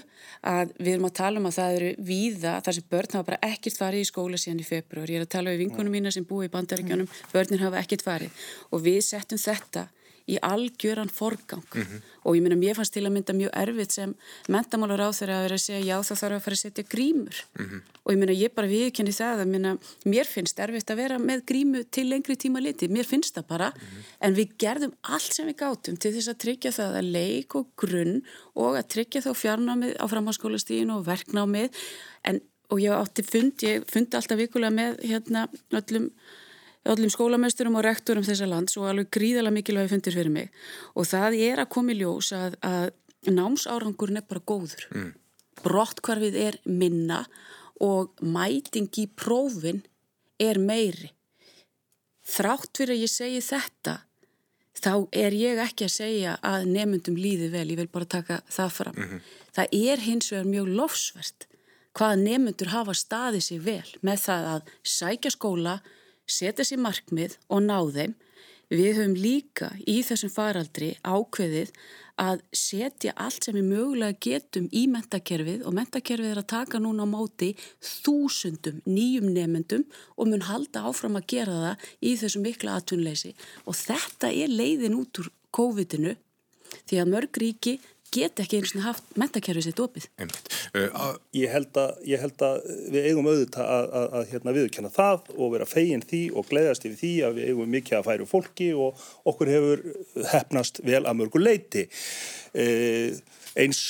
að við erum að tala um að það eru víða þar sem börn hafa bara ekkert farið í skóla síðan í februar, ég er að tala um vinkunum mína sem búi í bandaríkjanum, börnin hafa ekkert farið. Og við settum þetta í algjöran forgang mm -hmm. og ég mér fannst til að mynda mjög erfitt sem mentamálur á þeirra að vera að segja já þá þarf að fara að setja grímur mm -hmm. og ég minna ég bara viðkenni það að minna, mér finnst erfitt að vera með grímu til lengri tíma liti, mér finnst það bara mm -hmm. en við gerðum allt sem við gátum til þess að tryggja það að leik og grunn og að tryggja þá fjarnámið á framháskólastíginu og verknámið en, og ég átti fund, ég fundi alltaf vikulega með hérna öllum öllum skólameisturum og rektorum þessa lands og alveg gríðala mikilvægi fundir fyrir mig og það er að koma í ljós að, að námsárangurinn er bara góður mm. brottkvarfið er minna og mæting í prófin er meiri þrátt fyrir að ég segi þetta þá er ég ekki að segja að nefnundum líði vel, ég vil bara taka það fram. Mm -hmm. Það er hins vegar mjög lofsvert hvað nefnundur hafa staðið sér vel með það að sækja skóla, setja sér markmið og ná þeim. Við höfum líka í þessum faraldri ákveðið að setja allt sem við mögulega getum í mentakerfið og mentakerfið er að taka núna á móti þúsundum nýjum nefnendum og mun halda áfram að gera það í þessu mikla atvinnleysi og þetta er leiðin út úr COVID-inu því að mörg ríki get ekki eins og haft mentakerfið sitt opið. Uh, ég, held að, ég held að við eigum auðvitað að, að, að hérna, viðkjanna það og vera fegin því og gleðast yfir því að við eigum mikið að færu fólki og okkur hefur hefnast vel að mörgu leiti. Uh, eins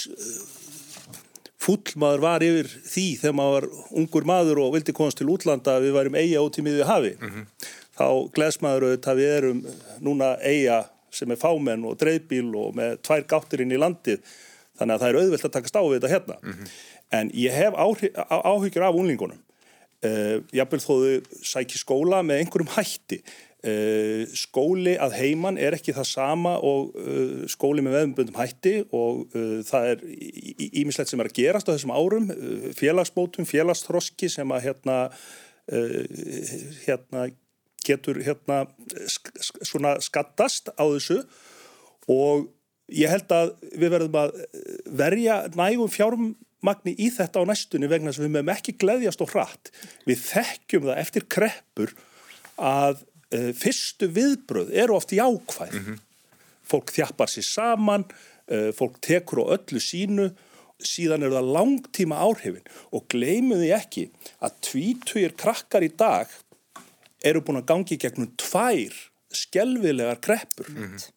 full maður var yfir því þegar maður var ungur maður og vildi komast til útlanda að við værim eiga út í miðju hafi. Mm -hmm. Þá gleðs maður auðvitað að við erum núna eiga sem er fámenn og dreifbíl og með tvær gáttirinn í landið. Þannig að það er auðvelt að taka stáfið þetta hérna. Mm -hmm. en ég hef áhyggjur af unlingunum uh, jafnvel þóðu sæki skóla með einhverjum hætti. Uh, skóli að heiman er ekki það sama og uh, skóli með veðumbundum hætti og það er ímislegt sem er að gerast á þessum árum. Félagsbótum, félagsþroski sem að hérna hérna getur hérna svona skattast á þessu og ég held að við verðum að verja nægum fjármagni í þetta á næstunni vegna sem við meðum ekki gleðjast og hratt. Við þekkjum það eftir kreppur að uh, fyrstu viðbröð eru oft jákvæð. Mm -hmm. Fólk þjappar sér saman, uh, fólk tekur á öllu sínu síðan eru það langtíma áhrifin og gleimuði ekki að tvítugir krakkar í dag eru búin að gangi gegnum tvær skelvilegar kreppur mm -hmm.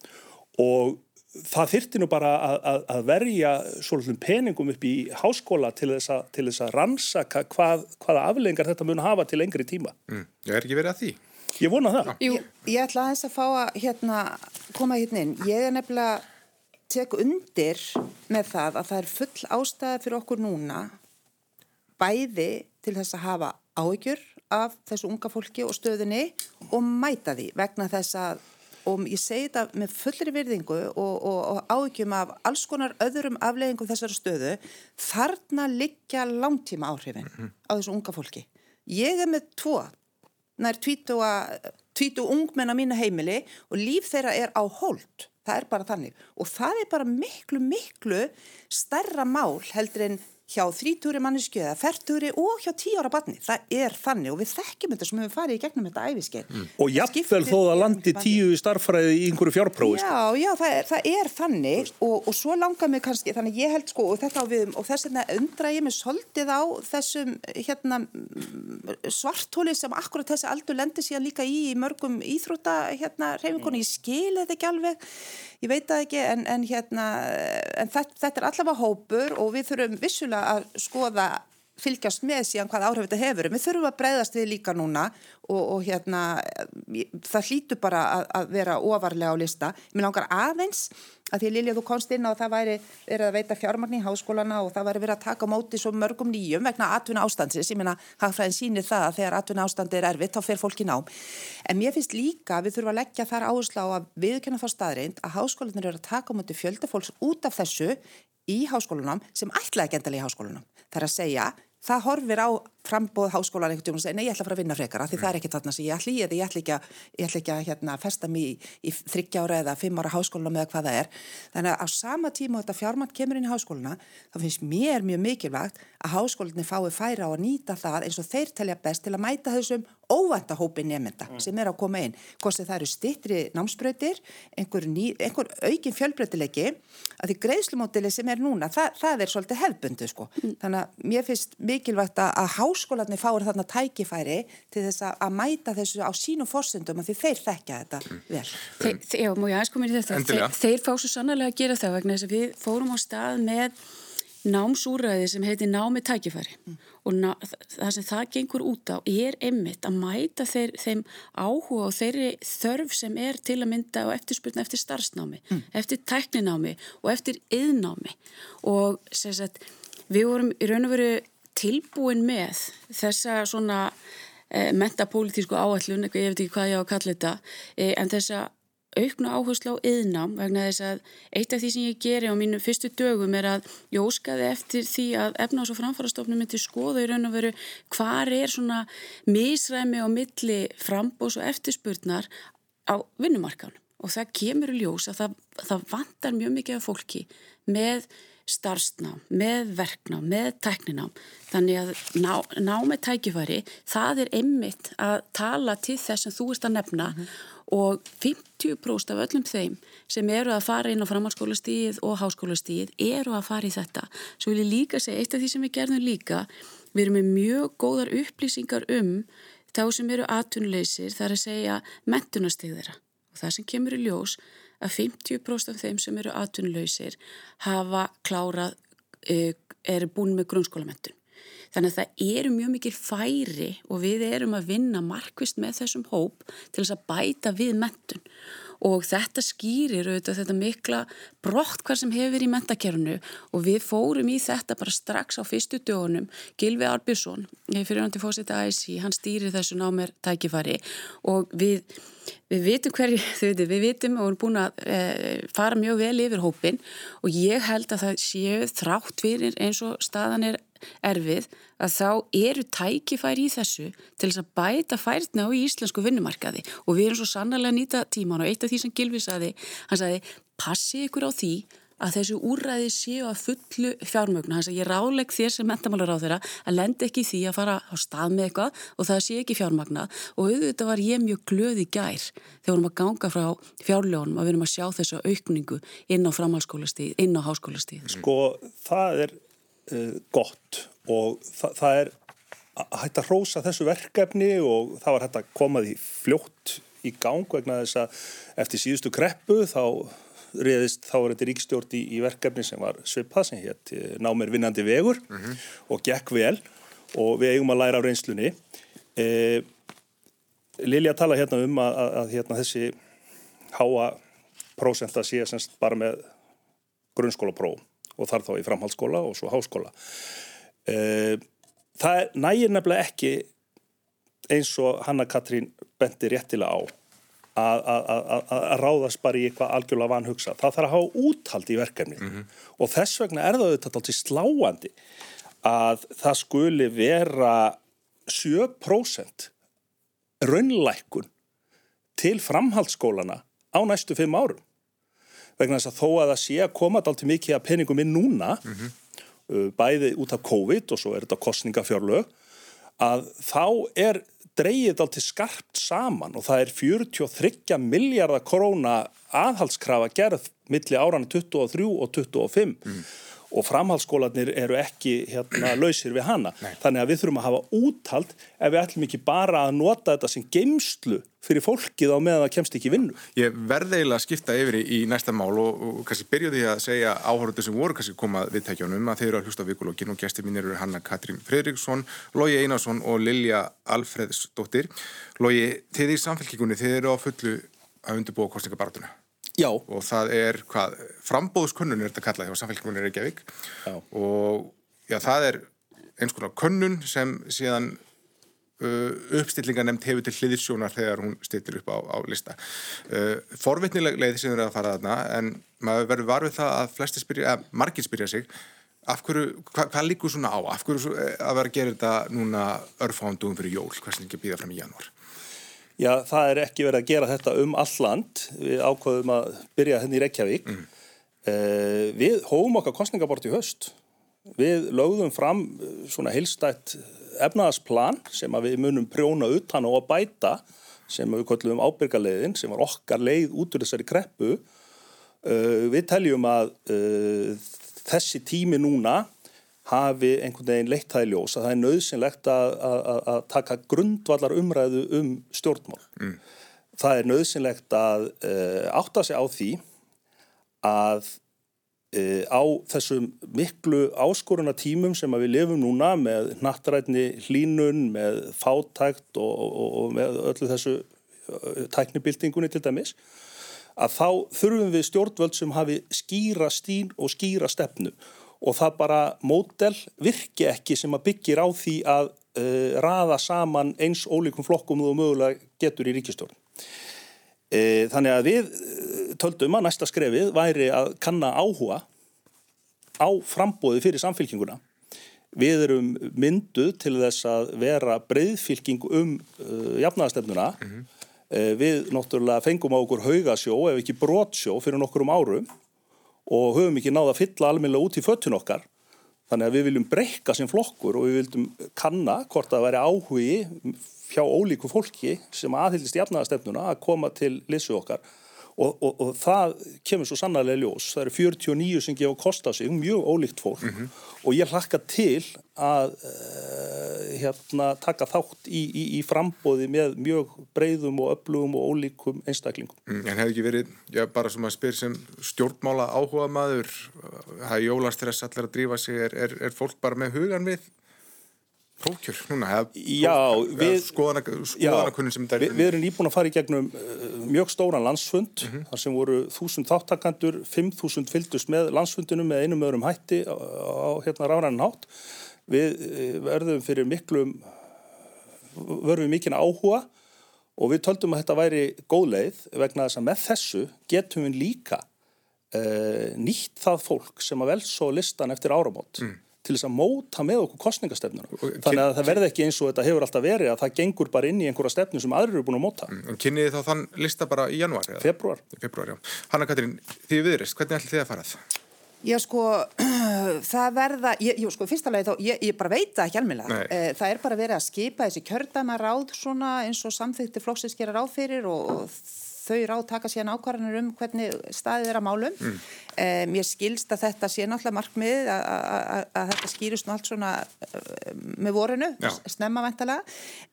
og það þyrti nú bara að, að, að verja svolítið peningum upp í háskóla til þess að, til þess að rannsaka hvað, hvaða aflengar þetta mun hafa til lengri tíma. Mm. Ég er ekki verið að því. Ég vona það. Ég, ég ætla aðeins að fá að hérna, koma hérna inn. Ég er nefnilega tek undir með það að það er full ástæði fyrir okkur núna bæði til þess að hafa áhyggjur af þessu unga fólki og stöðunni og mæta því vegna þess að og ég segi þetta með fullri virðingu og, og, og áhugjum af alls konar öðrum afleggingum þessari stöðu þarna liggja langtíma áhrifin -hmm. á þessu unga fólki. Ég er með tvo, nær tvítu ungmenn á mínu heimili og líf þeirra er á hold. Það er bara þannig og það er bara miklu, miklu starra mál heldur en hjá þrítúri mannesku eða færtúri og hjá tíu ára batni. Það er þannig og við þekkjum þetta sem við farið í gegnum þetta æfiskeið. Mm. Og jafnvel þó að landi tíu starfræði í einhverju fjárprófi. Já, já, það er, það er þannig og, og svo langar mig kannski, þannig ég held sko og þetta á við, og þess vegna undra ég mig svolítið á þessum hérna, svartóli sem akkurat þessi aldur lendir síðan líka í, í mörgum íþróta hérna, reyfingunni, ég skil þetta ekki alveg ég veit það ekki en, en, hérna, en þetta, þetta er allavega hópur og við þurfum vissulega að skoða fylgjast með síðan hvað áhrif þetta hefur. Við þurfum að breyðast við líka núna og, og hérna það hlýtur bara að, að vera ofarlega á lista. Mér langar aðeins að því Lilja þú komst inn og það væri verið að veita fjármagn í háskólana og það væri verið að taka móti svo mörgum nýjum vegna atvinna ástandsins. Ég meina, hagfræðin sýnir það að þegar atvinna ástandi er erfitt þá fer fólki nám. En mér finnst líka að við þurfum að leggja þar áherslu á að viðkjöna þá staðreind að háskólanir eru að taka móti fjöldafólks út af þessu í háskólanum sem ætlaði ekki endali í háskólanum. Það er að segja það horfir á frambóð háskólan einhvern veginn og segir nei ég ætla að fara að vinna frekar því mm. það er ekki þarna sem ég ætla í eða ég ætla ekki að, ætla ekki að hérna, festa mér í, í þryggjára eða fimm ára háskólan með hvað það er þannig að á sama tíma þetta fjármann kemur inn í háskóluna þá finnst mér mjög mikilvægt að háskólinni fái færa að nýta það eins og þeir telja best til að mæta þessum óvænta hópi nefnda mm. sem er að koma inn hvort það eru stittri námsbröytir einhver, einhver aukin fjölbreytilegi að því greiðslumótili sem er núna það, það er svolítið hefbundu sko. mm. þannig að mér finnst mikilvægt að háskólanir fáir þarna tækifæri til þess að mæta þessu á sínum fórsendum að því þeir þekkja þetta mm. vel. Þe, já, múi aðeins komin í þetta. Þeir, þeir fá svo sannlega að gera það vegna þess að við fórum á stað með námsúræði sem heitir námi tækifæri mm. og ná, það sem það gengur út á er einmitt að mæta þeir, þeim áhuga og þeirri þörf sem er til að mynda og eftirspurna eftir starfsnámi, mm. eftir tækninámi og eftir yðnámi og sagt, við vorum í raun og veru tilbúin með þessa svona e, mentapolítísku áallun, ég veit ekki hvað ég á að kalla þetta, e, en þessa auknu áherslu á yðnám vegna þess að eitt af því sem ég geri á mínu fyrstu dögum er að ég óskaði eftir því að efnás- og framfarastofnum myndi skoða í raun og veru hvar er svona misræmi á milli frambós og eftirspurnar á vinnumarkanum og það kemur í ljós að það, það vantar mjög mikið af fólki með starfsnám, með verknám, með tækninám. Þannig að ná, ná með tækifæri, það er einmitt að tala til þess sem þú ert að nefna mm -hmm. Og 50% af öllum þeim sem eru að fara inn á framhalskólastíð og háskólastíð eru að fara í þetta. Svo vil ég líka segja, eitt af því sem við gerðum líka, við erum með mjög góðar upplýsingar um þá sem eru atvinnuleysir, það er að segja mentunastíð þeirra og það sem kemur í ljós að 50% af þeim sem eru atvinnuleysir hafa klárað, eh, eru búin með grunnskólamentun. Þannig að það eru mjög mikil færi og við erum að vinna markvist með þessum hóp til þess að bæta við mentun og þetta skýrir auðvitað þetta mikla brott hvað sem hefur í mentakerfunu og við fórum í þetta bara strax á fyrstu dögunum. Gilvi Arbjörnsson, fyrirhandi fósiti AIC, hann stýrir þessu námer tækifari og við Við vitum hverju, við vitum og erum búin að e, fara mjög vel yfir hópin og ég held að það séu þrátt fyrir eins og staðan er erfið að þá eru tækifæri í þessu til þess að bæta færðna á íslensku vinnumarkaði. Og við erum svo sannarlega að nýta tíman og eitt af því sem Gilvi saði, hann saði passi ykkur á því að þessu úræði séu að fullu fjármögnu hans að ég ráleg þér sem mentamálar á þeirra að lenda ekki því að fara á stað með eitthvað og það sé ekki fjármagna og auðvitað var ég mjög glöð í gær þegar við vorum að ganga frá fjárljónum að við erum að sjá þessu aukningu inn á framhalskólastíð, inn á háskólastíð Sko það er uh, gott og þa það er hægt að hrósa þessu verkefni og það var hægt að koma því fljótt í gang vegna þess að eftir síðustu kreppu þá reyðist þá er þetta ríkstjórn í, í verkefni sem var svipað sem hétt eh, námer vinnandi vegur mm -hmm. og gekk vel og við eigum að læra á reynslunni e, Lilja tala hérna um að, að, að hérna, þessi háa prósenta sé semst bara með grunnskólapróf og þar þá í framhaldsskóla og svo háskóla það nægir nefnilega ekki eins og Hanna Katrín bendi réttilega á að ráðast bara í eitthvað algjörlega vanhugsa. Það þarf að hafa úthald í verkefni mm -hmm. og þess vegna er það auðvitað alltaf sláandi að það skuli vera 7% raunlækun til framhaldsskólana á næstu fimm árum. Vegna þess að þó að það sé að koma alltaf mikið að peningum inn núna, mm -hmm. Bæði út af COVID og svo er þetta kostningafjörlög, að þá er dreyið allt til skarpt saman og það er 43 miljardar króna aðhalskrafa gerð milli árana 23 og 25 mm. Og framhaldsskólanir eru ekki hérna lausir við hana. Nei. Þannig að við þurfum að hafa úthald ef við ætlum ekki bara að nota þetta sem geimslu fyrir fólkið á meðan það kemst ekki vinnu. Ég verði eiginlega að skipta yfir í næsta mál og, og kannski byrjuði að segja áhörðu sem voru kannski komað viðtækjónum að þeir eru að hlusta vikulógin og gæsti mínir eru Hanna Katrín Fredriksson, Lógi Einarsson og Lilja Alfredsdóttir. Lógi, þið í samfélkingunni, þið eru á fullu að undirbúa kostningabartuna. Já. Og það er hvað, frambóðskönnun er þetta kallað hjá samfélkingunni Reykjavík. Já. og já, það er eins konar könnun sem síðan Uh, uppstillinganemnd hefur til hliðsjónar þegar hún stillir upp á, á lista. Uh, forvitnileg leið sem eru að fara þarna en maður verður varfið það að flesti spyrja, að margir spyrja sig af hverju, hva, hvað líkur svona á? Af hverju eh, að vera að gera þetta núna örfándugum fyrir jól, hvað sem ekki býða fram í janúar Já, það er ekki verið að gera þetta um all land. Við ákvaðum að byrja henni hérna í Reykjavík. Mm. uh, við hóum okkar kostningabort í höst við lögðum fram svona heilstætt efnaðasplan sem við munum prjóna utan og að bæta sem við köllum ábyrgarleiðin sem var okkar leið út úr þessari kreppu. Uh, við teljum að uh, þessi tími núna hafi einhvern veginn leitt það í ljós að það er nöðsynlegt að, að, að taka grundvallar umræðu um stjórnmál. Mm. Það er nöðsynlegt að uh, átta sig á því að E, á þessum miklu áskorunatímum sem við lifum núna með nattrætni hlínun, með fátækt og, og, og með öllu þessu tæknibildingunni til dæmis, að þá þurfum við stjórnvöld sem hafi skýra stín og skýra stefnu og það bara mótel virki ekki sem að byggir á því að uh, raða saman eins ólíkum flokkum og mögulega getur í ríkistjórn. E, þannig að við eh, töldum að næsta skrefið væri að kanna áhuga á frambóði fyrir samfélkinguna. Við erum mynduð til þess að vera breyðfylking um uh, jafnaðastefnuna. Mm -hmm. uh, við náttúrulega fengum á okkur haugasjó ef ekki brotsjó fyrir nokkur um árum og höfum ekki náða að fylla almennilega út í föttun okkar. Þannig að við viljum breyka sem flokkur og við viljum kanna hvort það væri áhugi hjá ólíku fólki sem aðhyllist jafnaðastefnuna að koma til lissu okkar og, og, og það kemur svo sannarlega ljós. Það eru 49 sem gefa kosta sig, mjög ólíkt fólk mm -hmm. og ég hlakka til að uh, hérna, taka þátt í, í, í frambóði með mjög breyðum og öflugum og ólíkum einstaklingum. Mm, en hefði ekki verið, já bara sem að spyr sem stjórnmála áhuga maður, það jólastress allir að drífa sig, er, er, er fólk bara með hugan við prókjör núna? Skoðanakunnin sem þetta er. Við, við erum nýbúin að fara í gegnum uh, mjög stóran landsfund, mm -hmm. þar sem voru þúsund þáttakandur, 5.000 fyldust með landsfundunum með einum öðrum hætti á, á hérna ráðrannin hátt. Við uh, verðum fyrir miklum, verðum mikinn áhuga og við töldum að þetta væri góð leið vegna þess að með þessu getum við líka uh, nýtt það fólk sem að vel svo listan eftir áramót. Mm til þess að móta með okkur kostningastefnuna. Þannig að það verði ekki eins og þetta hefur alltaf verið að það gengur bara inn í einhverja stefnu sem aðrir eru búin að móta. Mm, Kynniði þá þann lista bara í januar? Februar. Februar, já. Hanna Katrín, þið viðrist, hvernig ætlir þið að farað? Já sko, það verða, ég, jú sko, fyrsta lagi þá, ég, ég bara veit það ekki almenna. Eh, það er bara verið að skipa þessi kjördama ráð svona eins og samþykti flóksins gera ráð fyrir og, og þau ráð taka síðan ákvarðanir um hvernig staðið er að málum. Mm. Um, ég skilst að þetta sé náttúrulega markmið að þetta skýrust nú allt svona með vorinu, Já. snemma vantala,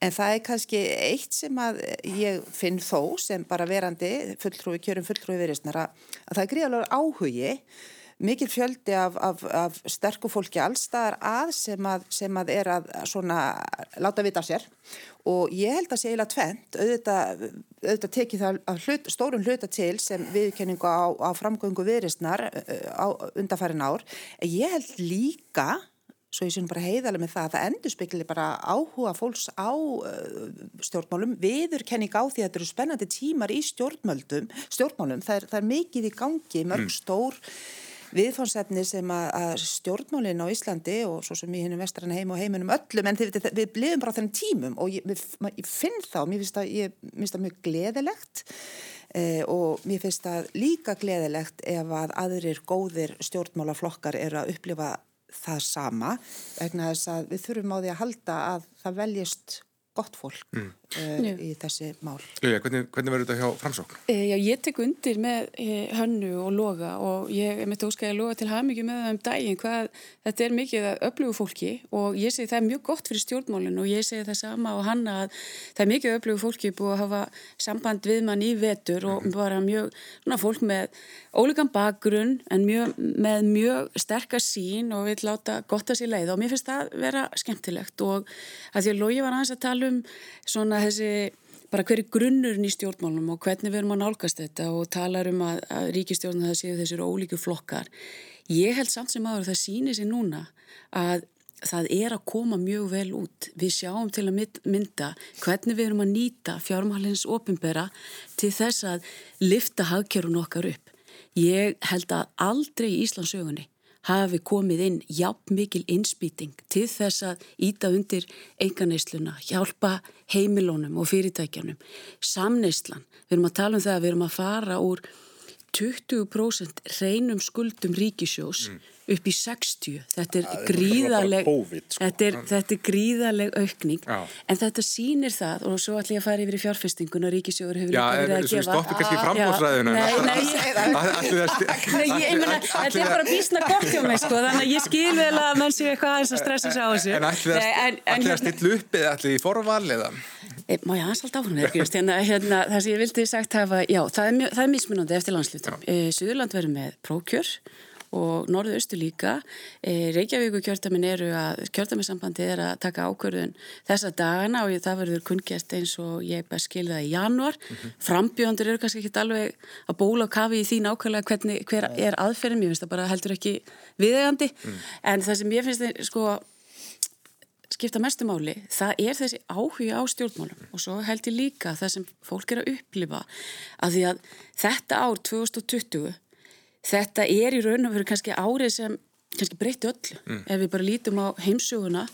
en það er kannski eitt sem að ég finn þó sem bara verandi fulltrúi, kjörum fulltrúi viðristnara, að það er gríðalögur áhugi mikil fjöldi af, af, af sterku fólki allstaðar að sem að, sem að er að svona láta vita sér. Og ég held að sé eiginlega tvent, auðvitað, auðvitað tekið það hlut, stórun hluta til sem viðkenningu á, á framgöngu viðristnar uh, á undarfærin ár, ég held líka svo ég sé nú bara heiðalega með það að það endur spekli bara áhuga fólks á uh, stjórnmálum, viðurkenning á því að þetta eru spennandi tímar í stjórnmálum, stjórnmálum, það er, það er mikið í gangi, mörg mm. Viðfónsefni sem að, stjórnmálinn á Íslandi og svo sem í hennum vestran heim og heiminum öllum en þið, við bliðum bara þennan tímum og ég, við, ég finn þá, mér finnst það, ég, finnst það mjög gleðilegt eh, og mér finnst það líka gleðilegt ef að aðrir góðir stjórnmálaflokkar eru að upplifa það sama vegna þess að við þurfum á því að halda að það veljist gott fólk mm. uh, í þessi mál. Lilja, hvernig, hvernig verður þetta hjá framsókn? E, já, ég tek undir með e, hönnu og loga og ég mitt óskæði að loga til hafa mikið með það um daginn hvað þetta er mikið að öflugu fólki og ég segi það er mjög gott fyrir stjórnmálinn og ég segi það sama og hanna að það er mikið öflugu fólki búið að hafa samband við mann í vetur og mm. bara mjög, svona fólk með ólíkan bakgrunn en mjög, með mjög sterkast sín og vil láta gott að sér leið og mér finnst það vera skemmtilegt og að því að logi var aðeins að tala um svona þessi bara hverju grunnurinn í stjórnmálum og hvernig við erum að nálgast þetta og talar um að, að ríkistjórnum það séu þessir ólíku flokkar. Ég held samt sem aður það sýnir sér núna að það er að koma mjög vel út. Við sjáum til að mynda hvernig við erum að nýta fjármálins ofinbera til þess að lifta hagkjörun okkar upp. Ég held að aldrei í Íslandsögunni hafi komið inn jafn mikil innspýting til þess að íta undir enganeisluna, hjálpa heimilónum og fyrirtækjanum. Samneislan, við erum að tala um það að við erum að fara úr 20% reynum skuldum ríkisjós mm upp í 60. Þetta er gríðaleg COVID, sko. þetta, er, þetta er gríðaleg aukning Já. en þetta sýnir það og svo ætlum ég að fara yfir í fjárfestinguna Ríkisjóður hefur líka verið að gefa Já, þú stoppi kannski nei Þetta er bara bísna gott hjá mig sko þannig að ég skil vel að menn séu eitthvað aðeins að stressa sig á þessu En ætlum að stilla upp eða ætlum í forval eða eh, Má ég aðeins alltaf áfram hérna, hérna, það sem ég vildi sagt hafa, já, það er, er mismunandi eftir landslutum. Eh, Suðurland verður með prókjör og norðu östu líka. E, Reykjavíku kjörtamin eru að, kjörtaminsambandi er að taka ákvörðun þessa dagana og það verður kunngert eins og ég best skilða í januar. Mm -hmm. Frambjóðandur eru kannski ekki alveg að bóla og kafi í því nákvæmlega hvernig, hver er aðferðin, ég finnst það bara heldur ekki viðegandi, mm. en það sem ég finnst sko skipta mestu máli, það er þessi áhuga á stjórnmálum og svo held ég líka það sem fólk er að upplifa að því að þetta ár 2020, þetta er í raun og veru kannski árið sem kannski breytti öllu. Mm. Ef við bara lítum á heimsuguna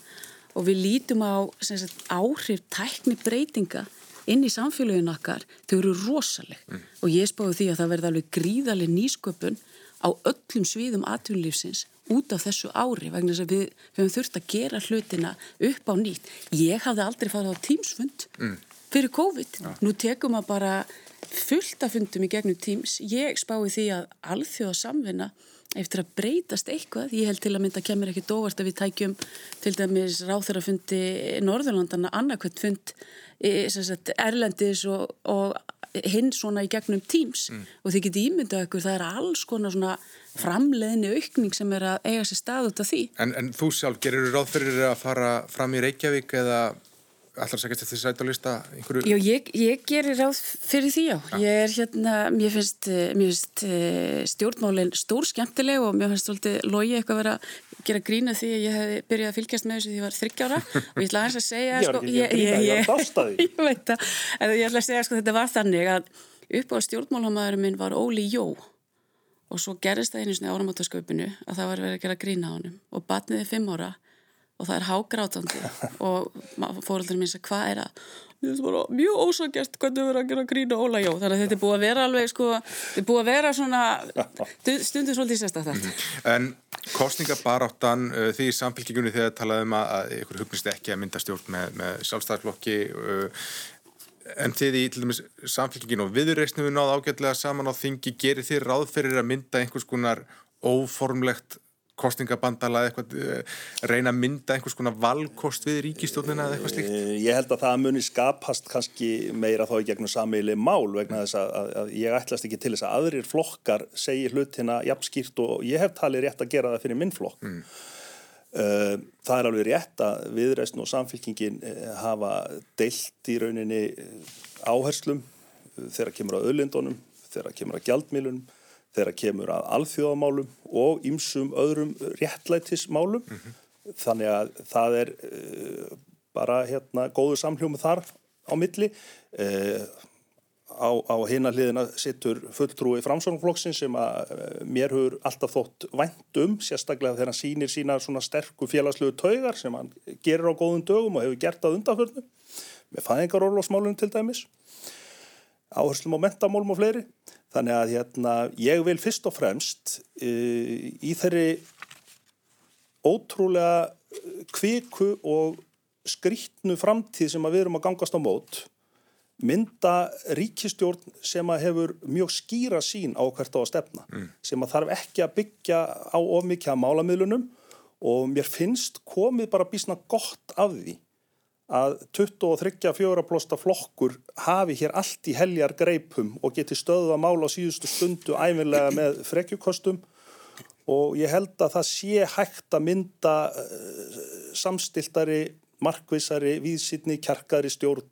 og við lítum á sagt, áhrif tækni breytinga inn í samfélaginu okkar, þau eru rosaleg mm. og ég spáði því að það verði alveg gríðaleg nýsköpun á öllum sviðum atvinnulífsins út af þessu ári vegna þess að við höfum þurft að gera hlutina upp á nýtt. Ég hafði aldrei farið á tímsfund mm. fyrir COVID. Ja. Nú tekum að bara fullt af fundum í gegnum tíms. Ég spái því að alþjóða samvinna eftir að breytast eitthvað. Ég held til að mynda kemur ekki dóvart að við tækjum til dæmis ráþarafundi Norðurlandana annarkvæmt fund sagt, erlendis og, og hinn svona í gegnum tíms mm. og þið getið ímyndað ykkur það er alls konar svona framleiðni aukning sem er að eiga sér stað út af því. En, en þú sjálf, gerir þú ráð fyrir að fara fram í Reykjavík eða allar sækast eftir sætalista einhverju? Já, ég, ég gerir ráð fyrir því já. ja. Ég er hérna, mér finnst, mér finnst uh, stjórnmálinn stór skemmtileg og mér finnst svolítið logi eitthvað vera að gera grína því að ég hef byrjað að fylgjast með þessu því að ég var þryggjára og ég ætla aðeins að segja sko, ég, ég, ég, ég veit að, en ég ætla að segja sko þetta var þannig að upp á stjórnmálamæðurinn minn var Óli Jó og svo gerist það einu svona áramáttasköpunu að það var verið að gera grína á hann og batniði fimm ára og það er hágrátandi. Og fóröldurinn minn sagði hvað er það mjög ósakjast hvernig við verðum að gera grína Óla. Jó þannig að þetta er búið að vera alveg sko, þetta er búið að vera svona stundin svolítið sérstaklega. En kostningabaráttan uh, því í samfélkingunni þegar talaðum að, að ykkur hugnist ekki að mynda stjórn með, með sjálfstæðarflokki uh, en þið í til dæmis samfélkingin og viðreysnu við náðu ágætlega saman á þingi. Gerir þið ráðferir að mynda einhvers konar óformlegt kostningabandala eh, reyna að mynda einhvers konar valkost við ríkistjónina eða eitthvað slíkt? Eh, ég held að það muni skapast kannski meira þá í gegnum sammeili mál vegna þess að, að, að ég ætlast ekki til þess að aðrir flokkar segir hlutina jafnskýrt og ég hef talið rétt að gera það fyrir minn flokk. Mm. Eh, það er alveg rétt að viðreysn og samfélkingin hafa deilt í rauninni áherslum þegar kemur á öllindunum, þegar kemur á gjaldmílunum þegar kemur að alþjóðamálum og ýmsum öðrum réttlætismálum mm -hmm. þannig að það er uh, bara hérna góðu samhljómi þar á milli uh, á, á hina hliðina sittur fulltrúi framsóknflokksinn sem að uh, mér hefur alltaf þótt vænt um sérstaklega þegar hann sýnir sína svona sterku félagslegu taugar sem hann gerir á góðum dögum og hefur gert að undanförnu með fæðingarorlósmálunum til dæmis áherslum og mentamálum og fleiri Þannig að hérna, ég vil fyrst og fremst uh, í þeirri ótrúlega kviku og skrítnu framtíð sem við erum að gangast á mót mynda ríkistjórn sem að hefur mjög skýra sín á hvert á að stefna mm. sem að þarf ekki að byggja á ofmikja málamiðlunum og mér finnst komið bara bísna gott af því að 23-4 plósta flokkur hafi hér allt í heljar greipum og geti stöðu að mála á síðustu stundu æfinlega með frekjukostum. Og ég held að það sé hægt að mynda uh, samstiltari, markvisari, víðsýtni, kjarkari stjórn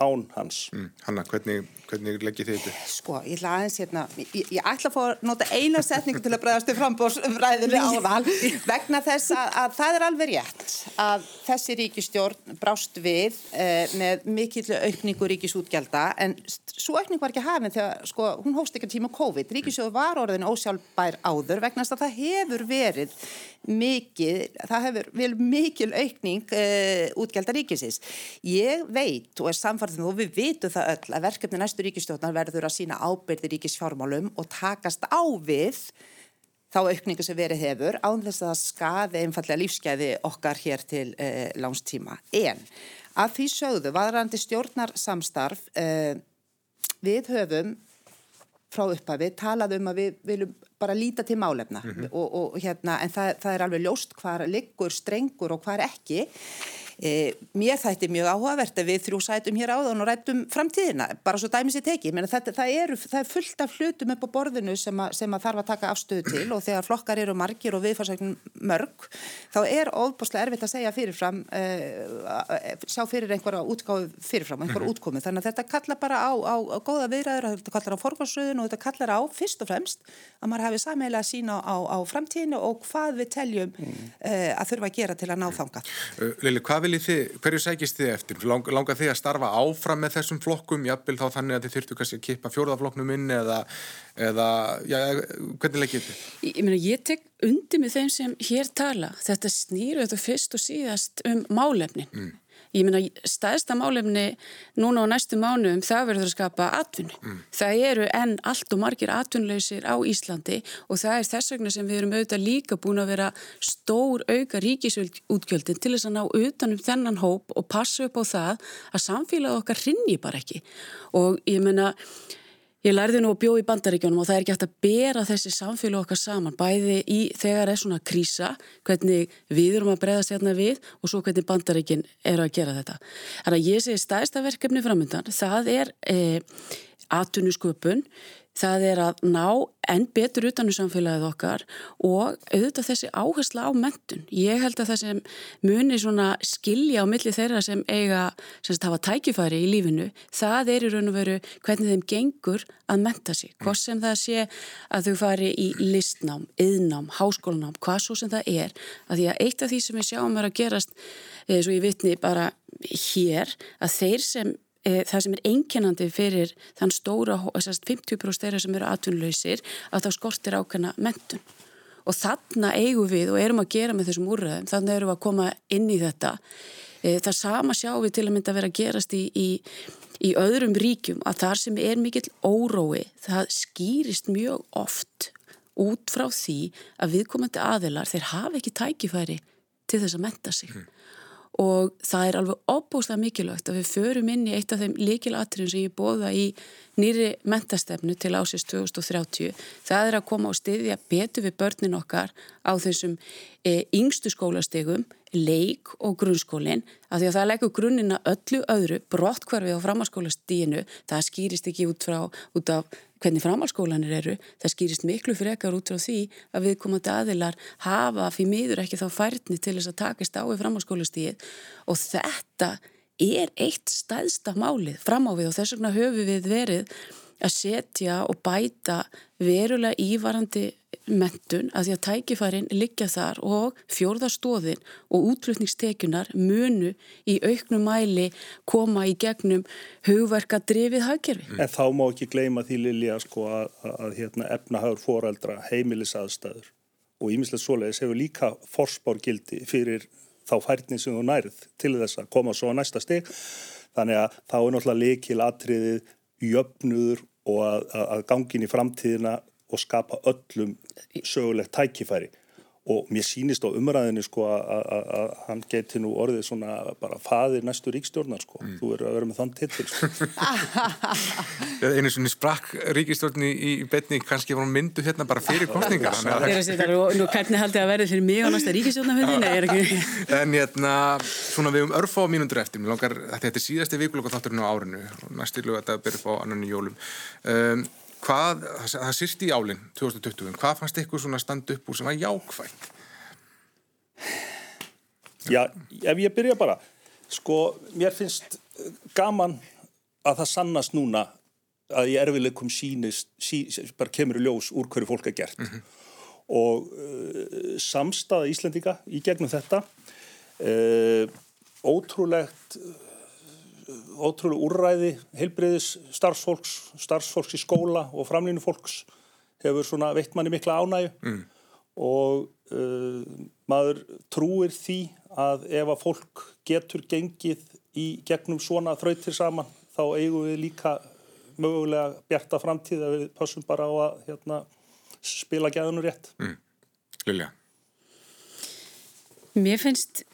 án hans. Mm, Hanna, hvernig, hvernig leggir þið þetta? Sko, ég ætla aðeins hérna, ég, ég ætla að fá að nota eina setningu til að bregðast til frambóðsræðinu áðan vegna þess að, að það er alveg rétt að þessi ríkistjórn brást við eh, með mikill aukningu ríkisútgelda en svo aukning var ekki hafinn þegar sko, hún hóst ekki tíma COVID. Ríkisjóð var orðin ósjálfbær áður vegna þess að það hefur verið mikið, það hefur vel mikil aukning uh, útgelda ríkisins. Ég veit og er samfarið og við vitum það öll að verkefni næstu ríkistjóðnar verður að sína ábyrði ríkisfjármálum og takast á við þá aukningu sem verið hefur án þess að skaði einfallega lífskeiði okkar hér til uh, lánstíma. En að því sögðu vaðrandi stjórnar samstarf uh, við höfum frá upphafi talað um að við viljum bara líta til málefna mm -hmm. og, og hérna en það, það er alveg ljóst hvar liggur strengur og hvar ekki E, mér þætti mjög áhugavert að við þrjú sætum hér áðan og rættum framtíðina, bara svo dæmis í teki. Það, það, eru, það er fullt af hlutum upp á borðinu sem, a, sem að þarf að taka afstöðu til og þegar flokkar eru margir og viðfarsæknum mörg, þá er óbúslega erfitt að segja fyrirfram, uh, sjá fyrir einhverja útgáðu fyrirfram, einhverja mhm. útkomi. Þannig að þetta kallar bara á, á, á góða viðræður, þetta kallar á forfarsröðun og þetta kallar á fyrst og fremst að maður hafi sameigilega sína á, á framtíðinu og hvað við teljum uh, að þurfa að gera til að ná þanga. Lili, hvað viljið þið, hverju sækist þið eftir? Lang, langar þið að starfa áfram með þessum flokkum, jafnvel þá þannig að þið þurftu kannski að kippa fjórðaflokknum inn eða, eða já, hvernig leggir þið? Ég, ég, ég tek undir með þeim sem hér tala. Þetta snýru þetta fyrst og síðast um málefnin. Mm. Ég meina, staðista málefni núna á næstu mánuðum það verður að skapa atvinnu. Mm. Það eru enn allt og margir atvinnlausir á Íslandi og það er þess vegna sem við erum auðvitað líka búin að vera stór auka ríkisútgjöldin til þess að ná utanum þennan hóp og passa upp á það að samfélagið okkar rinni bara ekki. Og ég meina, Ég lærði nú að bjó í bandaríkjónum og það er ekki hægt að bera þessi samfélag okkar saman, bæði í þegar er svona krísa, hvernig við erum að breyðast hérna við og svo hvernig bandaríkinn eru að gera þetta. Þannig að ég segi stæðsta verkefni framöndan, það er e, atvinnusköpun, það er að ná enn betur utan í samfélagið okkar og auðvitað þessi áhersla á mentun. Ég held að það sem muni svona skilja á milli þeirra sem eiga, sem hafa tækifæri í lífinu, það er í raun og veru hvernig þeim gengur að menta sig. Hvað sem það sé að þau fari í listnám, yðnám, háskólanám, hvað svo sem það er. Að því að eitt af því sem við sjáum er að gerast, eins og ég vitni bara hér, að þeir sem það sem er einkennandi fyrir þann stóra, þessast 50% þeirra sem eru atvinnlausir, að þá skortir ákveðna mentun. Og þarna eigum við og erum að gera með þessum úrræðum, þannig erum við að koma inn í þetta. E, það sama sjáum við til að mynda að vera að gerast í, í, í öðrum ríkjum, að þar sem er mikill órói, það skýrist mjög oft út frá því að viðkomandi aðilar, þeir hafa ekki tækifæri til þess að menta sig. Mm og það er alveg opbúslega mikilvægt að við förum inn í eitt af þeim líkilatriðum sem ég bóða í nýri mentastefnu til ásins 2030 það er að koma og styðja betur við börnin okkar á þessum e, yngstu skólastegum leik og grunnskólin af því að það leggur grunnina öllu öðru brottkvarfið á framhalskólastíinu það skýrist ekki út frá út af hvernig framhalskólanir eru það skýrist miklu frekar út frá því að viðkomandi aðilar hafa fyrir miður ekki þá færni til þess að takast á í framhalskólastíið og þetta er eitt stæðsta málið fram á við og þess vegna höfu við verið að setja og bæta verulega ívarandi mentun að því að tækifærin liggja þar og fjórðarstóðin og útflutningstekunar munu í auknum mæli koma í gegnum hugverka drifið hagkerfi. En þá má ekki gleyma því Lilja sko að, að hérna, efnahagur foreldra heimilisaðstæður og ímislega svoleiðis hefur líka forspárgildi fyrir þá færni sem þú nærið til þess að koma svo að næsta steg þannig að þá er náttúrulega leikil atriðið jöfnudur og að, að gangin í framtíðina og skapa öllum sögulegt tækifæri. Og mér sýnist á umræðinu sko að hann geti nú orðið svona bara faðir næstu ríkstjórnar sko. Mm. þú verður að vera með þann titil sko. Einu svona sprakk ríkstjórni í betni kannski var myndu hérna bara fyrir kostningar Nú hvernig haldi það að verði fyrir mig á næsta ríkistjórnafundin En hérna svona við um örfa á mínundur eftir. Mér langar að þetta er síðasti vikulokk þátturinn á árinu. Og næstilu að þetta byrja á annan í jólum. Um, hvað, það sýrst í álinn 2020, hvað fannst ykkur svona standa upp úr sem var jákvægt? Já, ef ég byrja bara sko, mér finnst gaman að það sannast núna að ég erfileikum sínist sí, bara kemur í ljós úr hverju fólk er gert mm -hmm. og uh, samstaða Íslendinga í gegnum þetta uh, ótrúlegt ótrúlega úrræði heilbreyðis starfsfólks, starfsfólks í skóla og framlýnu fólks hefur svona veitt manni mikla ánægu mm. og uh, maður trúir því að ef að fólk getur gengið í gegnum svona þrautir saman þá eigum við líka mögulega bjarta framtíð að við passum bara á að hérna, spila gæðunum rétt. Mm. Lilja? Mér finnst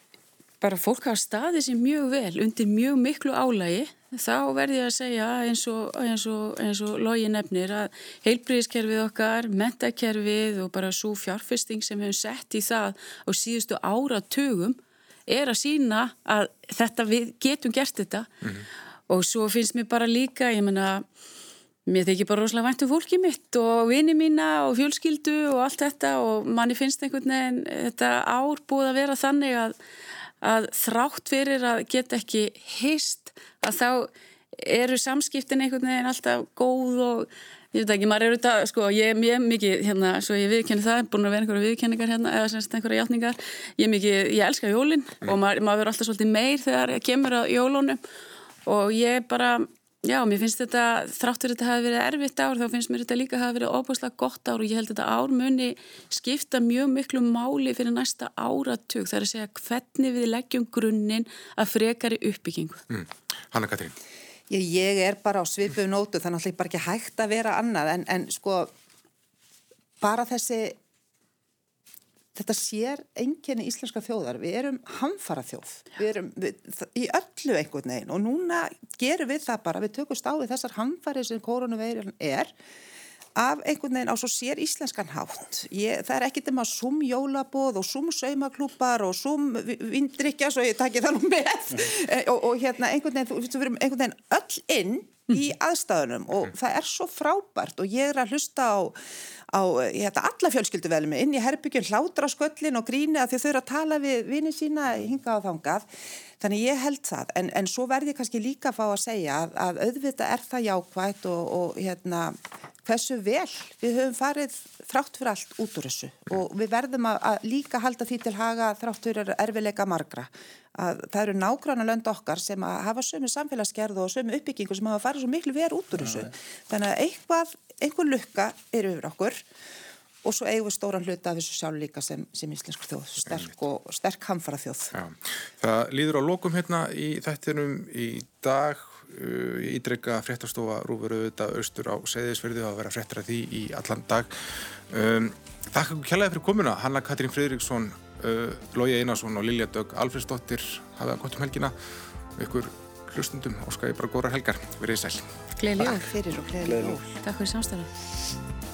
bara fólk hafa staðið sér mjög vel undir mjög miklu álægi þá verði ég að segja eins og, eins og, eins og logi nefnir að heilbríðiskerfið okkar, mentakerfið og bara svo fjárfesting sem hefum sett í það á síðustu áratugum er að sína að þetta við getum gert þetta mm -hmm. og svo finnst mér bara líka, ég menna mér þykir bara rosalega væntu um fólki mitt og vini mína og fjölskyldu og allt þetta og manni finnst einhvern veginn þetta ár búið að vera þannig að að þrátt fyrir að geta ekki heist að þá eru samskiptin einhvern veginn alltaf góð og ég veit ekki, maður er auðvitað, sko, ég er mjög mikið hérna, svo ég viðkenni það, búin að vera einhverja viðkenningar hérna, eða semst einhverja játningar. Ég mikið, ég elska jólinn og maður, maður verður alltaf svolítið meir þegar kemur á jólunum og ég bara Já, mér finnst þetta, þráttur þetta hafi verið erfitt ár, þá finnst mér þetta líka hafi verið óbúslega gott ár og ég held þetta ár muni skipta mjög miklu máli fyrir næsta áratug. Það er að segja hvernig við leggjum grunninn að frekari uppbyggingu. Mm. Hanna Katrín. Ég, ég er bara á svipu nótu, þannig að það er bara ekki hægt að vera annað en, en sko bara þessi þetta sér enginni íslenska þjóðar, við erum hamfara þjóð, við erum við, í öllu einhvern veginn. Og núna gerum við það bara, við tökumst á við þessar hamfari sem koronaveirin er af einhvern veginn á svo sér íslenskan hátt. Ég, það er ekkit um að sum jólabóð og sum saumaklúpar og sum vindrykja, svo ég takki það nú með mm. og, og hérna einhvern veginn, við verum einhvern veginn öll inn í aðstæðunum og mm. það er svo frábært og ég er að hlusta á á hérna, alla fjölskylduvelmi inn í herbyggjum hlátra sköllin og gríni að þau þurfa að tala við vini sína hinga á þangað þannig ég held það en, en svo verði ég kannski líka að fá að segja að, að auðvita er það jákvægt og, og hérna hversu vel við höfum farið þrátt fyrir allt út úr þessu. Og við verðum að, að líka halda því til haga þrátt fyrir erfileika margra. Að það eru nágranna lönd okkar sem að hafa sömu samfélagsgerð og sömu uppbyggingu sem hafa farið svo miklu verið út úr þessu. þannig að eitthvað einhver lukka er yfir okkur. Og svo eigum við stóran hluta af þessu sjálf líka sem, sem íslensk þjóð, sterk og sterk hamfara þjóð. Já. Það líður á lokum hérna í þættinum í dag uh, ídreika fréttastofa Rúfur auðvitað austur á Seyðisverði að vera fréttra því í allan dag. Um, Takk fyrir kjallaði fyrir komuna, Hanna Katrín Fridriksson, uh, Lógi Einarsson og Lilja Dögg Alfredsdóttir hafaða gott um helgina ykkur hlustundum og skæði bara góra helgar. Verðið sæl. Gleðileg jól. Takk fyrir og gleðileg jól. Takk fyrir samstæðan.